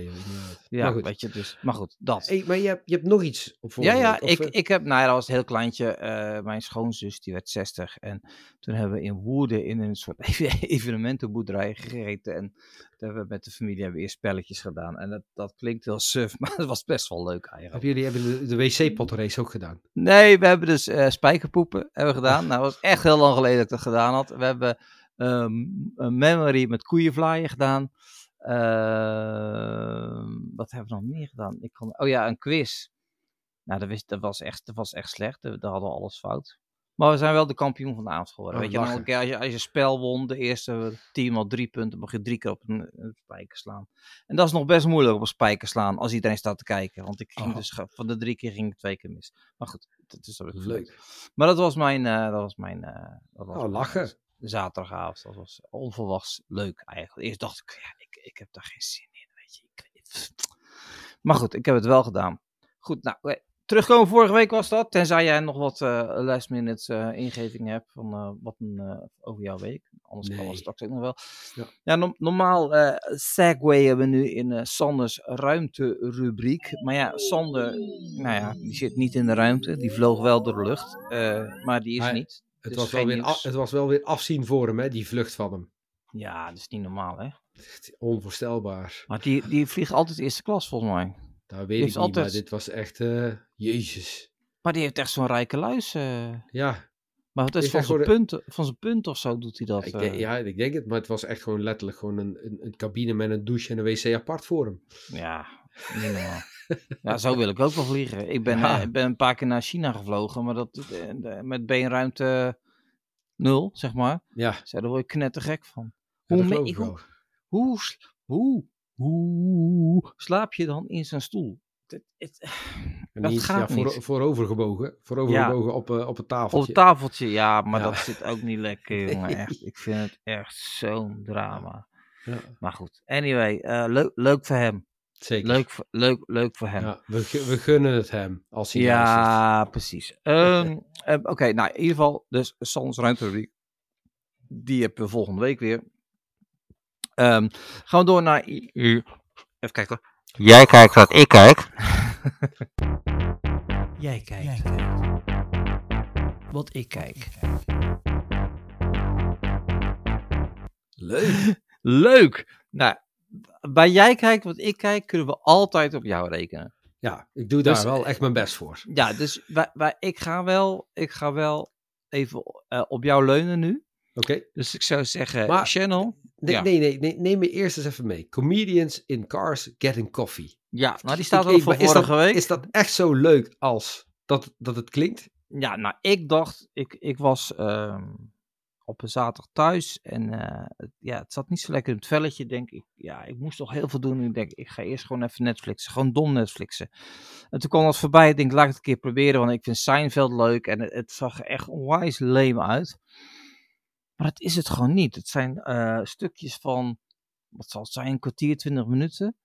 Ja, maar weet je, dus. Maar goed, dat. Hey, maar je hebt, je hebt nog iets op ja, ja, week, ik, eh? ik heb, nou ja, dat was een heel kleintje. eh, mijn schoonzus, die werd 60. En toen hebben we in Woerden in een soort evenementenboerderij gegeten. En toen hebben we met de familie hebben we eerst spelletjes gedaan. En dat, dat klinkt heel suf, maar het was best wel leuk eigenlijk. Hebben jullie hebben de, de wc-potrace ook gedaan? Nee, we hebben dus spijkerpoepen hebben gedaan. Nou, dat was echt heel lang geleden dat ik dat gedaan had. We hebben ehm, een memory met koeienvlaaien gedaan. Ehm, wat hebben we nog meer gedaan? Ik kon, oh ja, een quiz. Nou, dat, wist, dat, was echt, dat was echt slecht. We we hadden alles fout. Maar we zijn wel de kampioen van de avond geworden. Oh, Weet je, dan keer als je, als je spel won, de eerste team al drie punten, mag je drie keer op een, een spijker slaan. En dat is nog best moeilijk op een spijker slaan als iedereen staat te kijken. Want ik ging Oh. dus van de drie keer ging ik twee keer mis. Maar goed, dat is ook Leuk. Maar dat was mijn, eh, dat was mijn, eh, dat was Oh, lachen. Zaterdagavond. Dat was onverwachts leuk eigenlijk. Eerst dacht ik, ja, ik, ik heb daar geen zin in, weet je. Ik, maar goed, ik heb het wel gedaan. Goed, nou, terugkomen vorige week was dat. Tenzij jij nog wat eh last minute eh, ingeving hebt van eh, wat een, over jouw week. Anders kan dat straks ook nog wel. Ja. Ja, no- normaal eh segwayen we nu in Sanders ruimterubriek. Maar ja, Sander, nou ja, die zit niet in de ruimte. Die vloog wel door de lucht. maar die is Hij- niet. Het Dus was, wel weer, af- het was wel weer afzien voor hem, hè, die vlucht van hem. Ja, dat is niet normaal, hè? Onvoorstelbaar. Maar die, die vliegt altijd eerste klas, volgens mij. Dat weet ik niet, altijd- maar dit was echt... eh, Jezus. Maar die heeft echt zo'n rijke luis. eh. Ja, Maar het is Is van zijn, gewoon punt, van zijn punt of zo doet hij dat. ik eh. denk, ja, ik denk het, maar het was echt gewoon letterlijk gewoon een, een, een cabine met een douche en een wc apart voor hem. Ja, niet normaal. Ja, zo wil ik ook wel vliegen. Ik ben, Ja. eh, ik ben een paar keer naar China gevlogen, maar dat, eh, de- met beenruimte nul, zeg maar. Ja, Zo, daar word je knettergek van. ja, Hoe, dat me- ik hoe, hoe, hoe, hoe slaap je dan in zijn stoel? Het, het, Dat niet, gaat ja, voor, niet. voorovergebogen. Voorovergebogen op, eh, op het tafeltje. Op het tafeltje, ja, maar dat zit ook niet lekker, jongen. Echt, ik vind het echt zo'n drama. Ja, Maar goed, anyway, eh, leuk, leuk voor hem. Zeker. Leuk, voor- leuk, leuk voor hem. Ja, we, we gunnen het hem als hij. Ja, precies. Ehm, eh, Oké, nou in ieder geval, dus Sans Ruimterubriek. Die hebben we volgende week weer. Ehm, gaan we door naar... i- Even kijken. hoor. Jij kijkt wat ik kijk. Jij kijkt. Wat ik kijk. Leuk. Leuk! Nou, bij jij kijkt wat ik kijk, kunnen we altijd op jou rekenen. Ja, ik doe daar Dus, wel echt mijn best voor. Ja, dus wij, wij, ik, ga wel, ik ga wel even eh, op jou leunen nu. Oké. Dus ik zou zeggen, Maar- Channel. Nee, Ja. nee, nee, nee, neem me eerst eens even mee. Comedians in cars getting coffee. Ja, nou die staat ik- voor vorige dat, week. Is dat echt zo leuk als dat, dat het klinkt? Ja, nou ik dacht, ik, ik was ehm, op een zaterdag thuis en eh, het- ja, het zat niet zo lekker in het velletje. Denk ik, ja, ik moest toch heel veel doen. Ik denk, ik ga eerst gewoon even Netflixen, gewoon dom Netflixen. En toen kwam dat voorbij. Ik denk, laat ik het een keer proberen, want ik vind Seinfeld leuk en het, zag echt onwijs lame uit. Maar dat is het gewoon niet. Het zijn eh, stukjes van, wat zal het zijn, een kwartier, twintig minuten.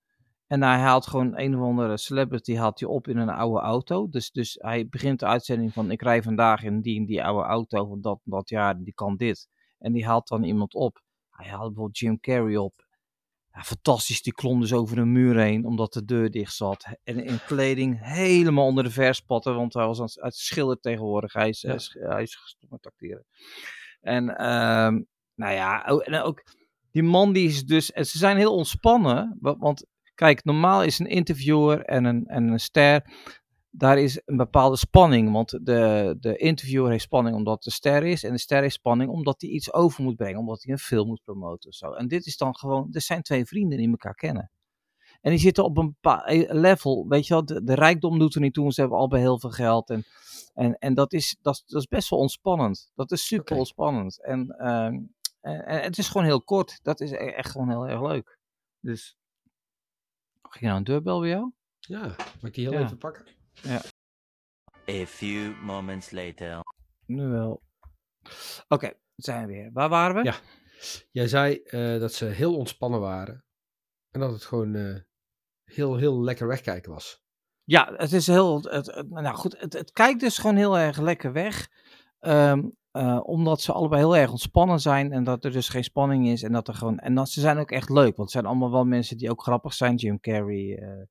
En hij haalt gewoon een of andere celebrity haalt hij op in een oude auto. Dus, dus hij begint de uitzending van ik rij vandaag in die en die oude auto van dat en dat jaar en die kan dit. En die haalt dan iemand op. Hij haalt bijvoorbeeld Jim Carrey op. Ja, fantastisch, die klom dus over een muur heen omdat de deur dicht zat. En in kleding helemaal onder de verspatten, want hij was aan het, uit schilderen tegenwoordig. Hij is, Ja. hij is, gestopt met acteren. En ehm, nou ja, en ook die man die is dus, en ze zijn heel ontspannen, wa- want Kijk, normaal is een interviewer en een, en een ster, daar is een bepaalde spanning. Want de, de interviewer heeft spanning omdat de ster is. En de ster heeft spanning omdat hij iets over moet brengen. Omdat hij een film moet promoten of zo. En dit is dan gewoon, er zijn twee vrienden die elkaar kennen. En die zitten op een bepaald level, weet je wel, de, de rijkdom doet er niet toe. Ze hebben allebei heel veel geld. En, en, en dat, is, dat, is, dat is best wel ontspannend. Dat is super ontspannend. En, ehm, en, en het is gewoon heel kort. Dat is e- echt gewoon heel erg leuk. Dus, ging je nou een deurbel bij jou? Ja, mag ik die heel Ja. even pakken? A few moments later. Nu wel. Oké, zijn we weer. Waar waren we? Ja. Jij zei eh, dat ze heel ontspannen waren. En dat het gewoon eh, heel, heel lekker wegkijken was. Ja, het is heel. Het, het- nou goed, het, het kijkt dus gewoon heel erg lekker weg. Ehm, eh, omdat ze allebei heel erg ontspannen zijn en dat er dus geen spanning is. En dat er gewoon. En dat, ze zijn ook echt leuk, want het zijn allemaal wel mensen die ook grappig zijn. Jim Carrey, eh,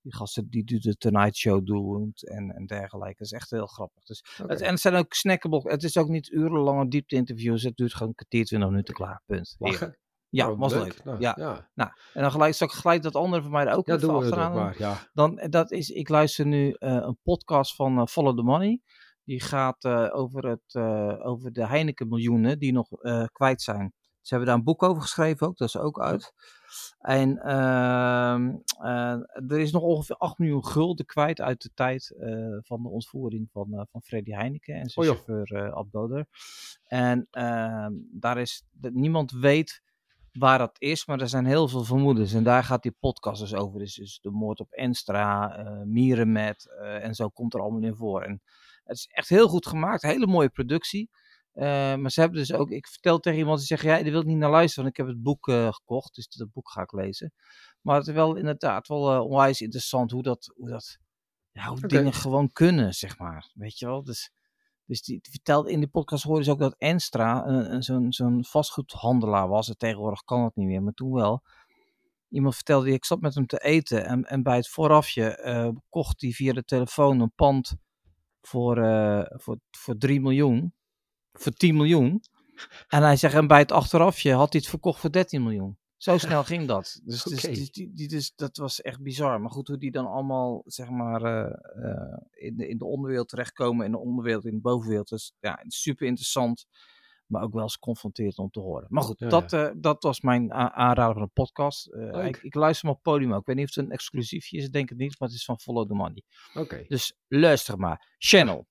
die gasten die doet de Tonight Show doet en, en dergelijke. Dat is echt heel grappig. Dus, het, en het zijn ook snackable. Het is ook niet urenlange diepte interviews. Het duurt gewoon een kwartier, twintig minuten klaar. Punt. Lachen? Ja, Oh, was leuk. Nou, ja. ja. Nou, en dan gelijk, zal ik gelijk dat andere van mij er ook Ja, even achteraan maar. Ja. Dan, eh, dat is, ik luister nu een podcast van Follow the Money. Die gaat eh, over, het, eh, over de Heineken miljoenen die nog eh, kwijt zijn. Ze hebben daar een boek over geschreven ook, dat is ook uit. En ehm, eh, er is nog ongeveer 8 miljoen gulden kwijt uit de tijd van de ontvoering van, van Freddy Heineken en zijn Oh, chauffeur Ad Boder. En ehm, daar is, niemand weet waar dat is, maar er zijn heel veel vermoedens. En daar gaat die podcast dus over. Dus, dus de moord op Enstra, Mierenmet en zo komt er allemaal in voor. En het is echt heel goed gemaakt, hele mooie productie. Eh, maar ze hebben dus ook, ik vertel tegen iemand die zegt, ja, die wil ik niet naar luisteren, want ik heb het boek eh, gekocht, dus dat boek ga ik lezen. Maar het is wel inderdaad wel eh, onwijs interessant hoe dat, hoe dat, ja, hoe dingen gewoon kunnen, zeg maar. Weet je wel, dus... Dus die, die vertelde in die podcast hoorde ze ook dat Enstra een, zo'n, zo'n vastgoedhandelaar was. En tegenwoordig kan dat niet meer, maar toen wel. Iemand vertelde, ik zat met hem te eten en, en bij het voorafje kocht hij via de telefoon een pand voor, eh, voor, voor 3 miljoen. Voor 10 miljoen. En hij zegt, en bij het achterafje had hij het verkocht voor 13 miljoen. Zo snel ging dat. Dus, dus die, die, die- dus dat was echt bizar. Maar goed, hoe die dan allemaal, zeg maar, eh, eh, in, de, in de onderwereld terechtkomen. In de onderwereld, in de bovenwereld. Dus ja, super interessant. Maar ook wel eens confronterend om te horen. Maar goed, Ja, dat, eh, dat was mijn aanrader van een podcast. Eh, ik, ik luister hem op Podium ook. Ik weet niet of het een exclusiefje is, ik denk het niet. Maar het is van Follow the Money. Oké. Dus luister maar. Channel.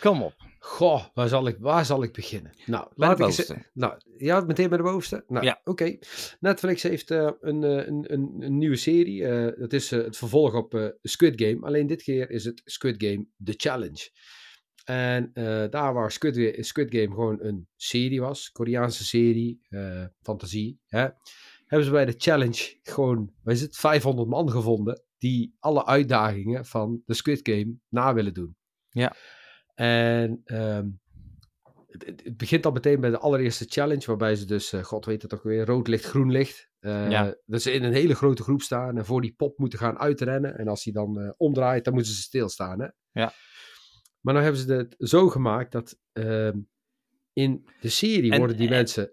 Kom op. Goh, waar zal ik, waar zal ik beginnen? Nou, de laat ik eens, bovenste. nou, ja, meteen bij de bovenste? Nou, Ja. oké. Netflix heeft eh, een, eh, een, een, een nieuwe serie. eh, dat is eh, het vervolg op eh, Squid Game. Alleen dit keer is het Squid Game The Challenge. En eh, daar waar Squid, Ga- Squid Game gewoon een serie was, Koreaanse serie, eh, fantasie, hè, hebben ze bij de Challenge gewoon, is het, 500 man gevonden die alle uitdagingen van de Squid Game na willen doen. Ja. En ehm, het, het- begint al meteen bij de allereerste challenge, waarbij ze dus, eh, god weet het ook weer, rood licht, groen licht. eh, Ja. Dat ze in een hele grote groep staan en voor die pop moeten gaan uitrennen. En als die dan omdraait, dan moeten ze stilstaan. Hè? Ja. Maar nou hebben ze het zo gemaakt dat ehm, in de serie En- worden die en- mensen.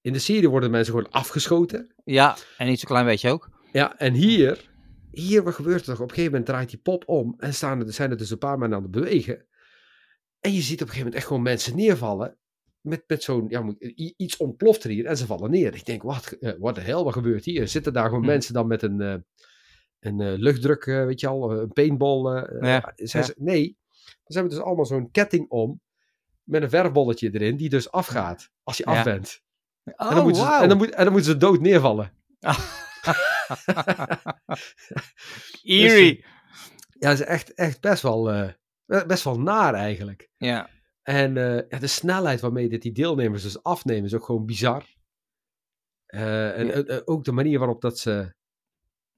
In de serie worden mensen gewoon afgeschoten. Ja, en niet zo'n klein beetje ook. Ja, en hier, hier wat gebeurt er toch? Op een gegeven moment draait die pop om en staan er, zijn er dus een paar mensen aan het bewegen. En je ziet op een gegeven moment echt gewoon mensen neervallen. Met, met zo'n, ja, iets ontploft er hier en ze vallen neer. Ik denk, wat eh, what the hell, wat gebeurt hier? Zitten daar gewoon Hm. mensen dan met een, eh, een eh, luchtdruk, eh, weet je al, een paintball? eh, Ja, eh, zijn ja. ze- nee, ze hebben dus allemaal zo'n ketting om met een verfbolletje erin die dus afgaat als je Ja. af bent. Oh, en, dan moeten ze, en, dan moet, en dan moeten ze dood neervallen. Eerie. Ja, dat is echt, echt best wel, eh, best wel naar eigenlijk. Ja. En eh, ja, de snelheid waarmee dit die deelnemers dus afnemen is ook gewoon bizar. Eh, en Ja. eh, eh, ook de manier waarop dat ze,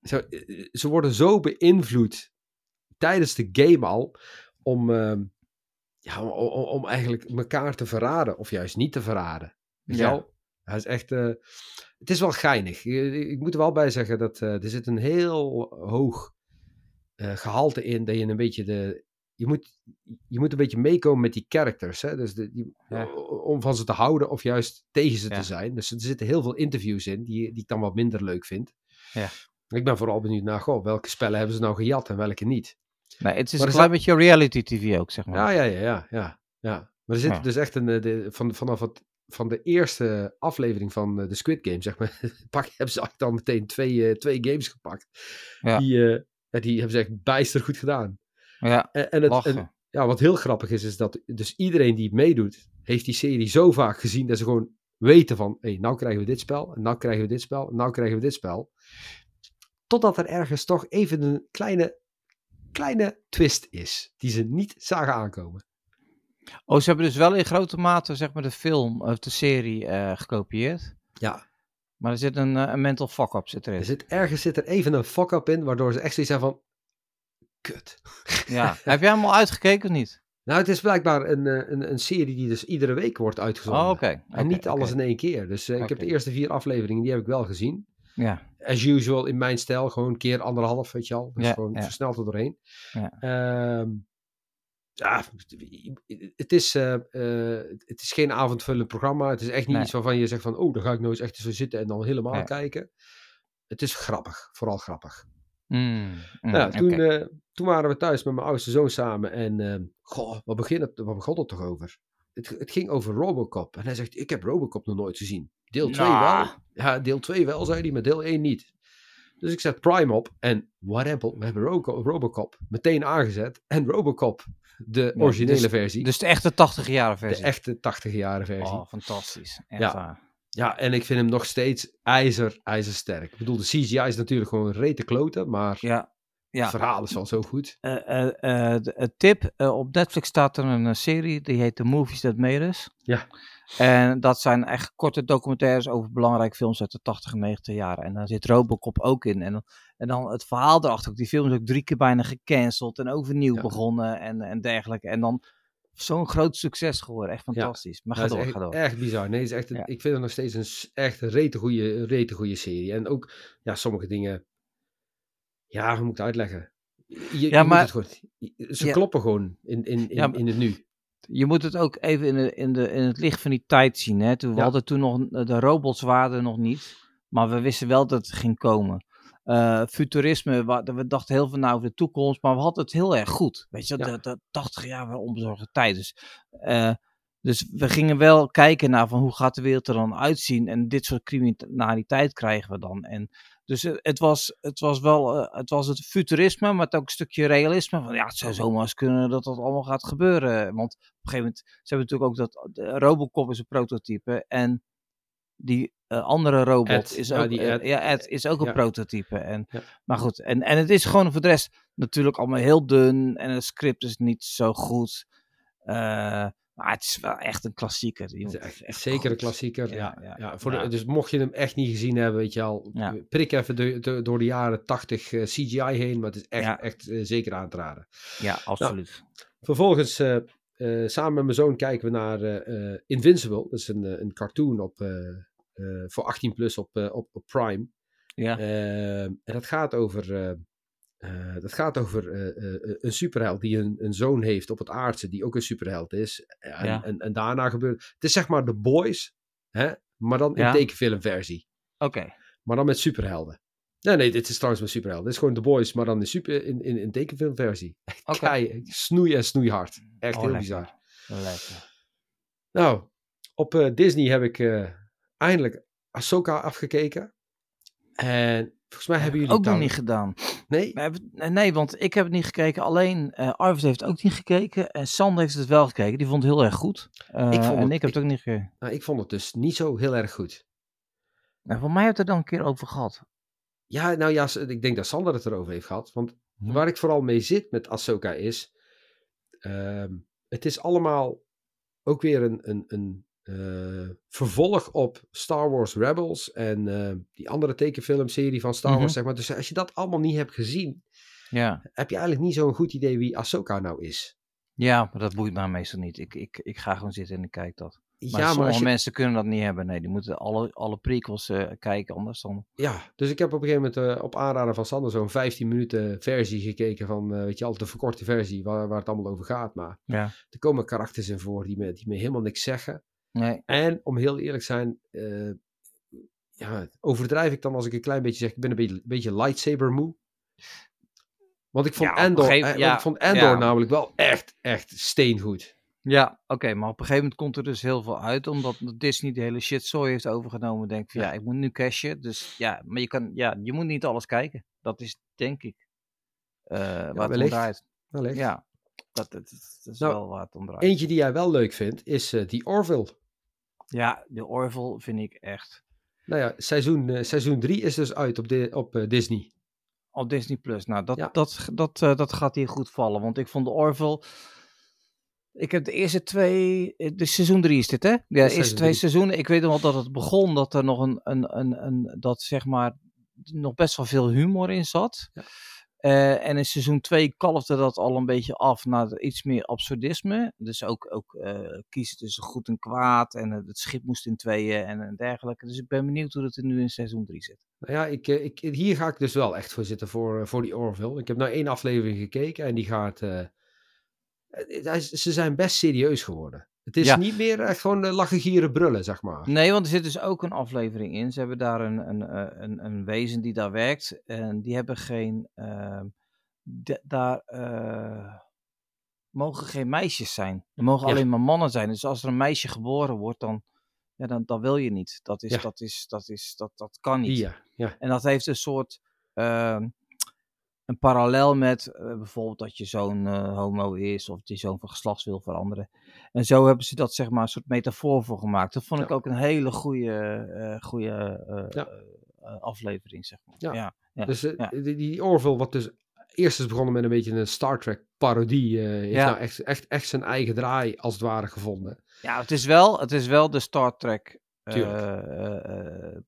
ze... eh, Ze worden zo beïnvloed tijdens de game al om, ehm, ja, om, om, om eigenlijk elkaar te verraden of juist niet te verraden. Weet Ja. Hij is echt... eh, het is wel geinig. Ik moet er wel bij zeggen dat eh, er zit een heel hoog eh, gehalte in dat je een beetje de... Je moet, je moet een beetje meekomen met die characters. Hè? Dus de, die, Ja. Om van ze te houden of juist tegen ze Ja. te zijn. Dus er zitten heel veel interviews in die, die ik dan wat minder leuk vind. Ja. Ik ben vooral benieuwd naar, goh, welke spellen hebben ze nou gejat en welke niet. Nee, het is Maar een klein beetje reality tv ook, zeg maar. Ja, ja, ja, ja. ja, ja. Maar er zit Ja. dus echt een, eh, de, van, vanaf het, van de eerste aflevering van eh, de Squid Game, zeg maar, pak, hebben ze al meteen twee, eh, twee games gepakt. Ja. Die, die hebben ze echt bijster goed gedaan. Ja, En, en het, en, ja, wat heel grappig is, is dat dus iedereen die meedoet, heeft die serie zo vaak gezien dat ze gewoon weten van, hé, hey, nou krijgen we dit spel, en nou krijgen we dit spel, en nou krijgen we dit spel. Totdat er ergens toch even een kleine, kleine twist is, die ze niet zagen aankomen. Oh, ze hebben dus wel in grote mate, zeg maar, de film of de serie eh, gekopieerd. Ja, Maar er zit een, eh, een mental fuck-up zit erin. er zit, ergens zit er even een fuck-up in, waardoor ze echt zoiets hebben van, kut. Ja. Heb jij hem al uitgekeken of niet? Nou, het is blijkbaar een, eh, een, een serie die dus iedere week wordt uitgezonden. Oh, oké. En niet alles in één keer. Dus ik heb de eerste vier afleveringen, die heb ik wel gezien. Ja, as usual in mijn stijl, gewoon een keer anderhalf, weet je al. Dus Ja, gewoon ja. versneld er doorheen. Ja. Ehm, ja, het is, eh, eh, het is geen avondvullend programma. Het is echt niet Nee. iets waarvan je zegt van, oh, daar ga ik nou eens echt zo zitten en dan helemaal Nee. kijken. Het is grappig, vooral grappig. Mm, mm, nou, toen, eh, toen waren we thuis met mijn oudste zoon samen en, ehm, goh, wat, begin het, wat begon het toch over? Het, het ging over Robocop. En hij zegt, ik heb Robocop nog nooit gezien. Deel 2 Nou. wel. Ja, deel 2 wel, zei hij, maar deel 1 niet. Dus ik zet Prime op en whatever, we hebben Robocop meteen aangezet. En Robocop, de Ja, originele dus- versie, Dus de echte 80 jaren versie. de echte 80 jaren versie. Oh, fantastisch. Echt Ja. waar. Ja, en ik vind hem nog steeds ijzer, ijzersterk. Ik bedoel, de CGI is natuurlijk gewoon rete kloten, maar Ja. Ja. het verhaal is wel zo goed. Eh, eh, eh, de- een tip, op Netflix staat er een serie, die heet The Movies That Made Us. Ja. En dat zijn echt korte documentaires over belangrijke films uit de 80 en 90 jaren. En daar zit Robocop ook in. En, dan- en dan het verhaal erachter, die film is ook drie keer bijna gecanceld en overnieuw Ja. begonnen en, en dergelijke. En dan zo'n groot succes geworden, echt fantastisch. Maar ga door, is ga echt, door. echt bizar. Nee, het is echt, een- Ja. ik vind het nog steeds een echt een rete goede, rete goede serie. En ook, ja, sommige dingen, ja, hoe moet ik het uitleggen? Je, Ja, maar- het gewoon, ze kloppen gewoon in, in, in, in het nu. Je moet het ook even in, de, in, de, in het licht van die tijd zien. Hè? Toen, we Ja. hadden toen nog, de robots waren nog niet. Maar we wisten wel dat het ging komen. Eh, futurisme, wa- we dachten heel veel na over de toekomst. Maar we hadden het heel erg goed. Weet je, Ja. de, de 80 jaar waren onbezorgde tijd. Dus, eh, dus we gingen wel kijken naar van hoe gaat de wereld er dan uitzien. En dit soort criminaliteit krijgen we dan. En Dus het, was, het was wel eh, het, was het futurisme, maar het ook een stukje realisme. Van ja, het zou zomaar eens kunnen dat dat allemaal gaat gebeuren. Want op een gegeven moment, ze hebben natuurlijk ook dat de Robocop is een prototype. En die eh, andere robot Ed, is ja, ook, die eh, Ed. ja, Ed is ook een Ja. prototype. En, Ja. Maar goed, en, en het is gewoon voor de rest natuurlijk allemaal heel dun. En het script is niet zo goed. Maar het is wel echt een klassieker. Echt, echt zeker een klassieker. Ja, Ja, voor. De, dus mocht je hem echt niet gezien hebben, weet je al, prik even de- de- door de jaren 80 eh, CGI heen, maar het is echt, echt eh, zeker aan te raden. Ja, absoluut. Vervolgens, eh, samen met mijn zoon, kijken we naar Invincible. Dat is een, een cartoon op, voor 18 plus op, op, op Prime. Ja. En dat gaat over, eh, dat gaat over eh, eh, een superheld die een, een zoon heeft op het aardse, die ook een superheld is. En, Ja. en, en daarna gebeurt. Het is zeg maar The Boys, hè? maar dan in Ja. tekenfilmversie. Oké. Maar dan met superhelden. Nee, nee, dit is trouwens met superhelden. Dit is gewoon The Boys, maar dan in, super, in, in, in tekenfilmversie. Oké. Kei, snoei en snoeihard. Echt Oh, heel lekker. bizar. Lekker. Nou, op Disney heb ik eindelijk Ahsoka afgekeken. En volgens mij hebben jullie Ook nog niet gedaan. Nee? Hebben- nee, want ik heb het niet gekeken. Alleen eh Arvid heeft ook niet gekeken. En Sander heeft het wel gekeken. Die vond het heel erg goed. Eh, Ik vond en het- ik heb het ook niet gekeken. Nou, ik vond het dus niet zo heel erg goed. Nou, voor mij heeft het er dan een keer over gehad. Ja, nou ja, ik denk dat Sander het erover heeft gehad. Want Hm. waar ik vooral mee zit met Ahsoka is... ehm, het is allemaal ook weer een, een, een eh, vervolg op Star Wars Rebels en eh, die andere tekenfilmserie van Star Wars, Mhm. zeg maar. Dus als je dat allemaal niet hebt gezien, Ja. heb je eigenlijk niet zo'n goed idee wie Ahsoka nou is. ja, maar dat boeit mij meestal niet. Ik, ik, ik ga gewoon zitten en ik kijk dat. Maar ja, maar sommige je, mensen kunnen dat niet hebben. Nee, die moeten alle, alle prequels eh, kijken. Anders dan... ja, dus ik heb op een gegeven moment op aanraden van Sander zo'n 15 minuten versie gekeken van, weet je, al de verkorte versie waar, waar het allemaal over gaat. Maar Ja. er komen karakters in voor die me, die me helemaal niks zeggen. Nee. En om heel eerlijk te zijn, eh, ja, overdrijf ik dan als ik een klein beetje zeg, ik ben een beetje, beetje lightsaber moe. Want ik vond Ja, Endor, gegeven- eh, ja, ik vond Endor ja. namelijk wel echt, echt steengoed. Ja, oké, maar op een gegeven moment komt er dus heel veel uit, omdat Disney de hele shit zooi heeft overgenomen. Denk van ja, ik moet nu cashen. Dus ja, maar je kan, ja, je moet niet alles kijken. Dat is denk ik eh waar het om. Ja, dat, dat, dat is Nou, wel waar het om draait. Eentje die jij wel leuk vindt, is eh, die Orville. Ja, de Orville vind ik echt. Nou ja, seizoen, eh, seizoen 3 is dus uit op, de, op eh, Disney. Op Disney Plus. Nou, dat, Ja. dat, dat, eh, dat gaat hier goed vallen. Want ik vond de Orville. Ik heb de eerste twee. De seizoen drie is dit, hè? Ja, de eerste seizoen twee seizoenen. Ik weet nog wel dat het begon dat er nog een. een, een, een dat zeg maar. nog best wel veel humor in zat. Ja. Eh, en in seizoen 2 kalfde dat al een beetje af naar iets meer absurdisme. Dus ook, ook eh, kiezen tussen goed en kwaad. En eh, het schip moest in tweeën en, dergelijke. Dus ik ben benieuwd hoe het er nu in seizoen 3 zit. Nou ja, ik, ik, hier ga ik dus wel echt voor zitten voor, voor die Orville. Ik heb nou één aflevering gekeken en die gaat... ze zijn best serieus geworden. Het is Ja. niet meer echt gewoon uh, lachen, gieren, brullen, zeg maar. Nee, want er zit dus ook een aflevering in. Ze hebben daar een, een, eh, een, een wezen die daar werkt. En die hebben geen. ehm, de- daar eh, mogen geen meisjes zijn. Er mogen Ja. alleen maar mannen zijn. Dus als er een meisje geboren wordt, dan, ja, dan, dan wil je niet. Dat, is, Ja. dat, is, dat, is, dat, dat kan niet. Ja. En dat heeft een soort. ehm, een parallel met eh, bijvoorbeeld dat je zoon eh, homo is of dat je zoon van geslacht wil veranderen. En zo hebben ze dat zeg maar een soort metafoor voor gemaakt. Dat vond ik ook een hele goede, goede eh, Ja. eh, aflevering, zeg maar. Ja. ja. Dus die, die Orville, wat dus eerst is begonnen met een beetje een Star Trek parodie, heeft Ja. nou echt, echt, echt zijn eigen draai als het ware gevonden. Ja, het is wel, het is wel de Star Trek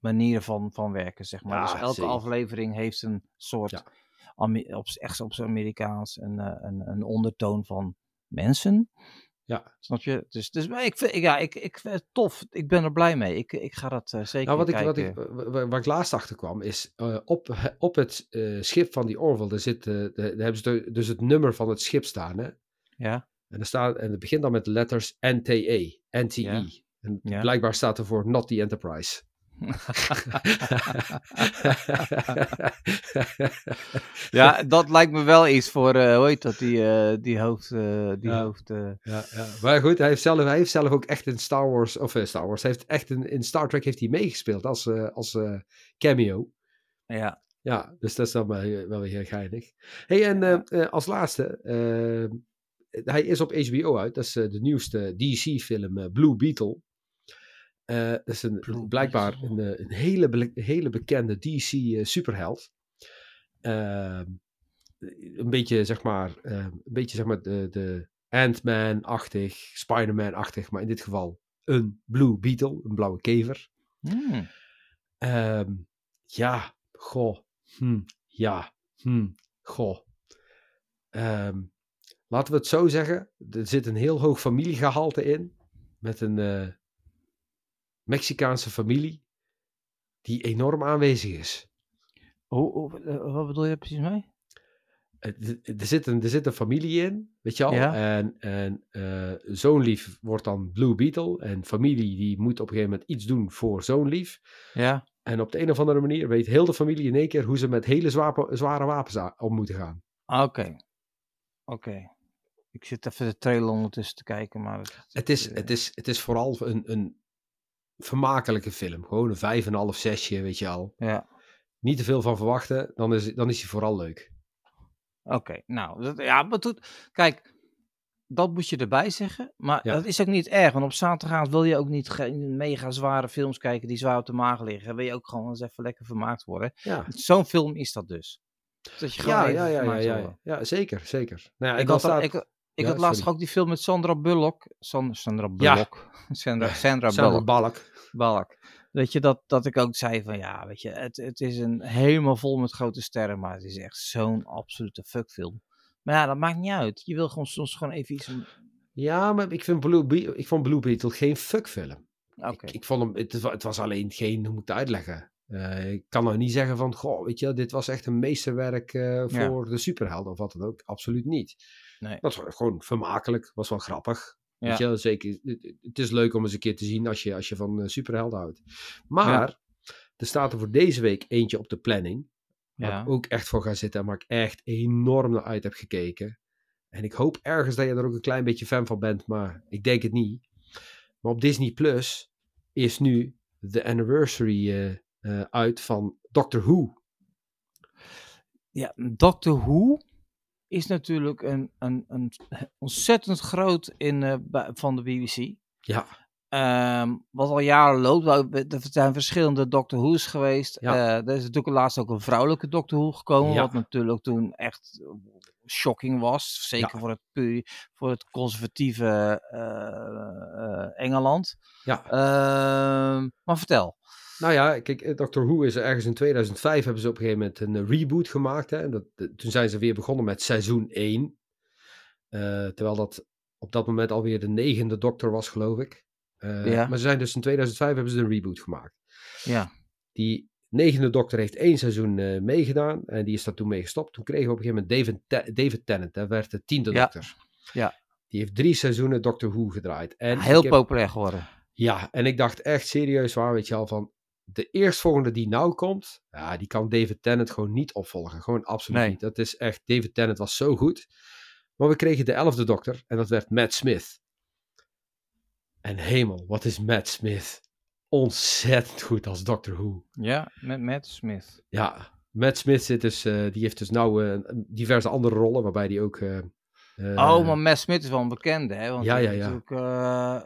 manier van, van werken, zeg maar. Dus elke aflevering heeft een soort, op, echt op zijn Amerikaans, een, eh, een, een ondertoon van mensen. Ja. Snap je? Dus, dus maar ik vind, ja, ik, ik vind het tof. Ik ben er blij mee. Ik, ik ga dat eh, zeker Nou, wat ik, wat ik, wa- wa- waar ik laatst achter kwam, is eh, op, op het schip van die Orville, daar, zit, de- daar hebben ze de- dus het nummer van het schip staan. Hè? Ja, En, er staat, en het begint dan met de letters NTE, NTE. Ja. En Ja. blijkbaar staat er voor Not the Enterprise. ja, dat lijkt me wel iets voor, eh hoe heet dat, die, eh, die hoofd... eh, die Ja. hoofd ja, ja. Maar goed, hij heeft, zelf, hij heeft zelf ook echt in Star Wars, of Star Wars, hij heeft echt in, in Star Trek heeft hij meegespeeld als, als cameo. Ja. Ja, dus dat is dan wel, wel weer heel geinig. hey, en als laatste, hij is op HBO uit. Dat is de nieuwste DC-film Blue Beetle. Eh, dat is een, blijkbaar een, eh, een hele, be- hele bekende DC-superheld. een beetje, zeg maar, eh, een beetje, zeg maar, de, de Ant-Man-achtig, Spider-Man-achtig, maar in dit geval een Blue Beetle, een blauwe kever. Hmm. Ehm, ja, goh. Hm, ja, hm, goh. Ehm, laten we het zo zeggen. Er zit een heel hoog familiegehalte in. Met een eh, Mexicaanse familie. Die enorm aanwezig is. Eh, wat bedoel je precies mee? Het- Er zit, een, er zit een familie in, weet je al. Ja. En, en eh, zoonlief wordt dan Blue Beetle. En familie die moet op een gegeven moment iets doen voor zoonlief. Ja. En op de een of andere manier weet heel de familie in één keer hoe ze met hele zware, zware wapens om moeten gaan. Ah, Oké. Oké. Ik zit even de trailer ondertussen te kijken, maar... Het, Het is, eh, het is, het is vooral een, een vermakelijke film. Gewoon een vijf en een half, zesje, weet je al. Ja. Niet te veel van verwachten, dan is, dan is hij vooral leuk. Oké, nou, dat, ja, maar doet, kijk, dat moet je erbij zeggen. Maar Ja. dat is ook niet erg, want op zaterdagavond wil je ook niet geen mega zware films kijken die zwaar op de maag liggen. Wil je ook gewoon eens even lekker vermaakt worden. Ja, Zo'n film is dat dus. Dat je gewoon ja, ja, ja, ja, ja, ja, zeker, zeker. Nou ja, Ik had, staat... ik, ik Ja, had laatst sorry. ook die film met Sandra Bullock. San- Sandra. Bullock. Sandra, Ja, Sandra Sandra Bullock. Balk. Weet je, dat, dat ik ook zei van ja, weet je, het, het is een helemaal vol met grote sterren, maar het is echt zo'n absolute fuckfilm. Maar ja, dat maakt niet uit. Je wil gewoon soms gewoon even iets... Ja, maar ik, vind Blue Be- ik vond Blue Beetle geen fuckfilm. Oké. Ik, ik vond hem, het, wa- het was alleen geen, hoe moet ik het uitleggen? Eh, ik kan nou niet zeggen van, goh, weet je, dit was echt een meesterwerk eh, voor de superhelden of wat dan ook. Absoluut niet. Nee. Dat was gewoon vermakelijk, was wel grappig. Ja. Weet je, zeker, het, is leuk om eens een keer te zien als je, als je van eh, superhelden houdt. Maar, er staat er voor deze week eentje op de planning. Waar Ja. ik ook echt voor ga zitten en waar ik echt enorm naar uit heb gekeken. En ik hoop ergens dat je er ook een klein beetje fan van bent, maar ik denk het niet. Maar op Disney Plus is nu de anniversary eh, eh, uit van Doctor Who. Ja, Doctor Who is natuurlijk een, een, een ontzettend groot in, bij- van de BBC. Ja, Ehm, wat al jaren loopt. Er zijn verschillende Doctor Who's geweest. Ja. Eh, er is natuurlijk laatst ook een vrouwelijke Doctor Who gekomen. Ja. Wat natuurlijk toen echt eh, shocking was. Zeker Ja. voor, het, voor het conservatieve Engeland. ja. Ehm, maar vertel. Nou ja, kijk, eh, Doctor Who is er ergens in 2005 hebben ze op een gegeven moment een eh, reboot gemaakt. Hè? Dat, toen zijn ze weer begonnen met seizoen 1. Eh, terwijl dat op dat moment alweer de negende Doctor was, geloof ik. Ja. Maar ze zijn dus in 2005 hebben ze een reboot gemaakt. Ja, Die negende Doctor heeft één seizoen meegedaan en die is daar toen mee gestopt. Toen kregen we op een gegeven moment David, David Tennant, dat werd de tiende Ja. Doctor. Ja. Die heeft drie seizoenen Doctor Who gedraaid. En heel heb- populair geworden. ja, en ik dacht echt serieus waar, weet je al, van de eerstvolgende die nou komt, ja, die kan David Tennant gewoon niet opvolgen. Gewoon absoluut Nee. niet. Dat is echt, David Tennant was zo goed. Maar we kregen de elfde dokter en dat werd Matt Smith. En hemel, wat is Matt Smith? Ontzettend goed als Doctor Who. Ja, met Matt Smith. Ja, Matt Smith zit dus, eh, die heeft dus nou eh, diverse andere rollen, waarbij die ook... eh, oh, maar Matt Smith is wel een bekende, hè? Want Ja, die ja, ja. natuurlijk, eh,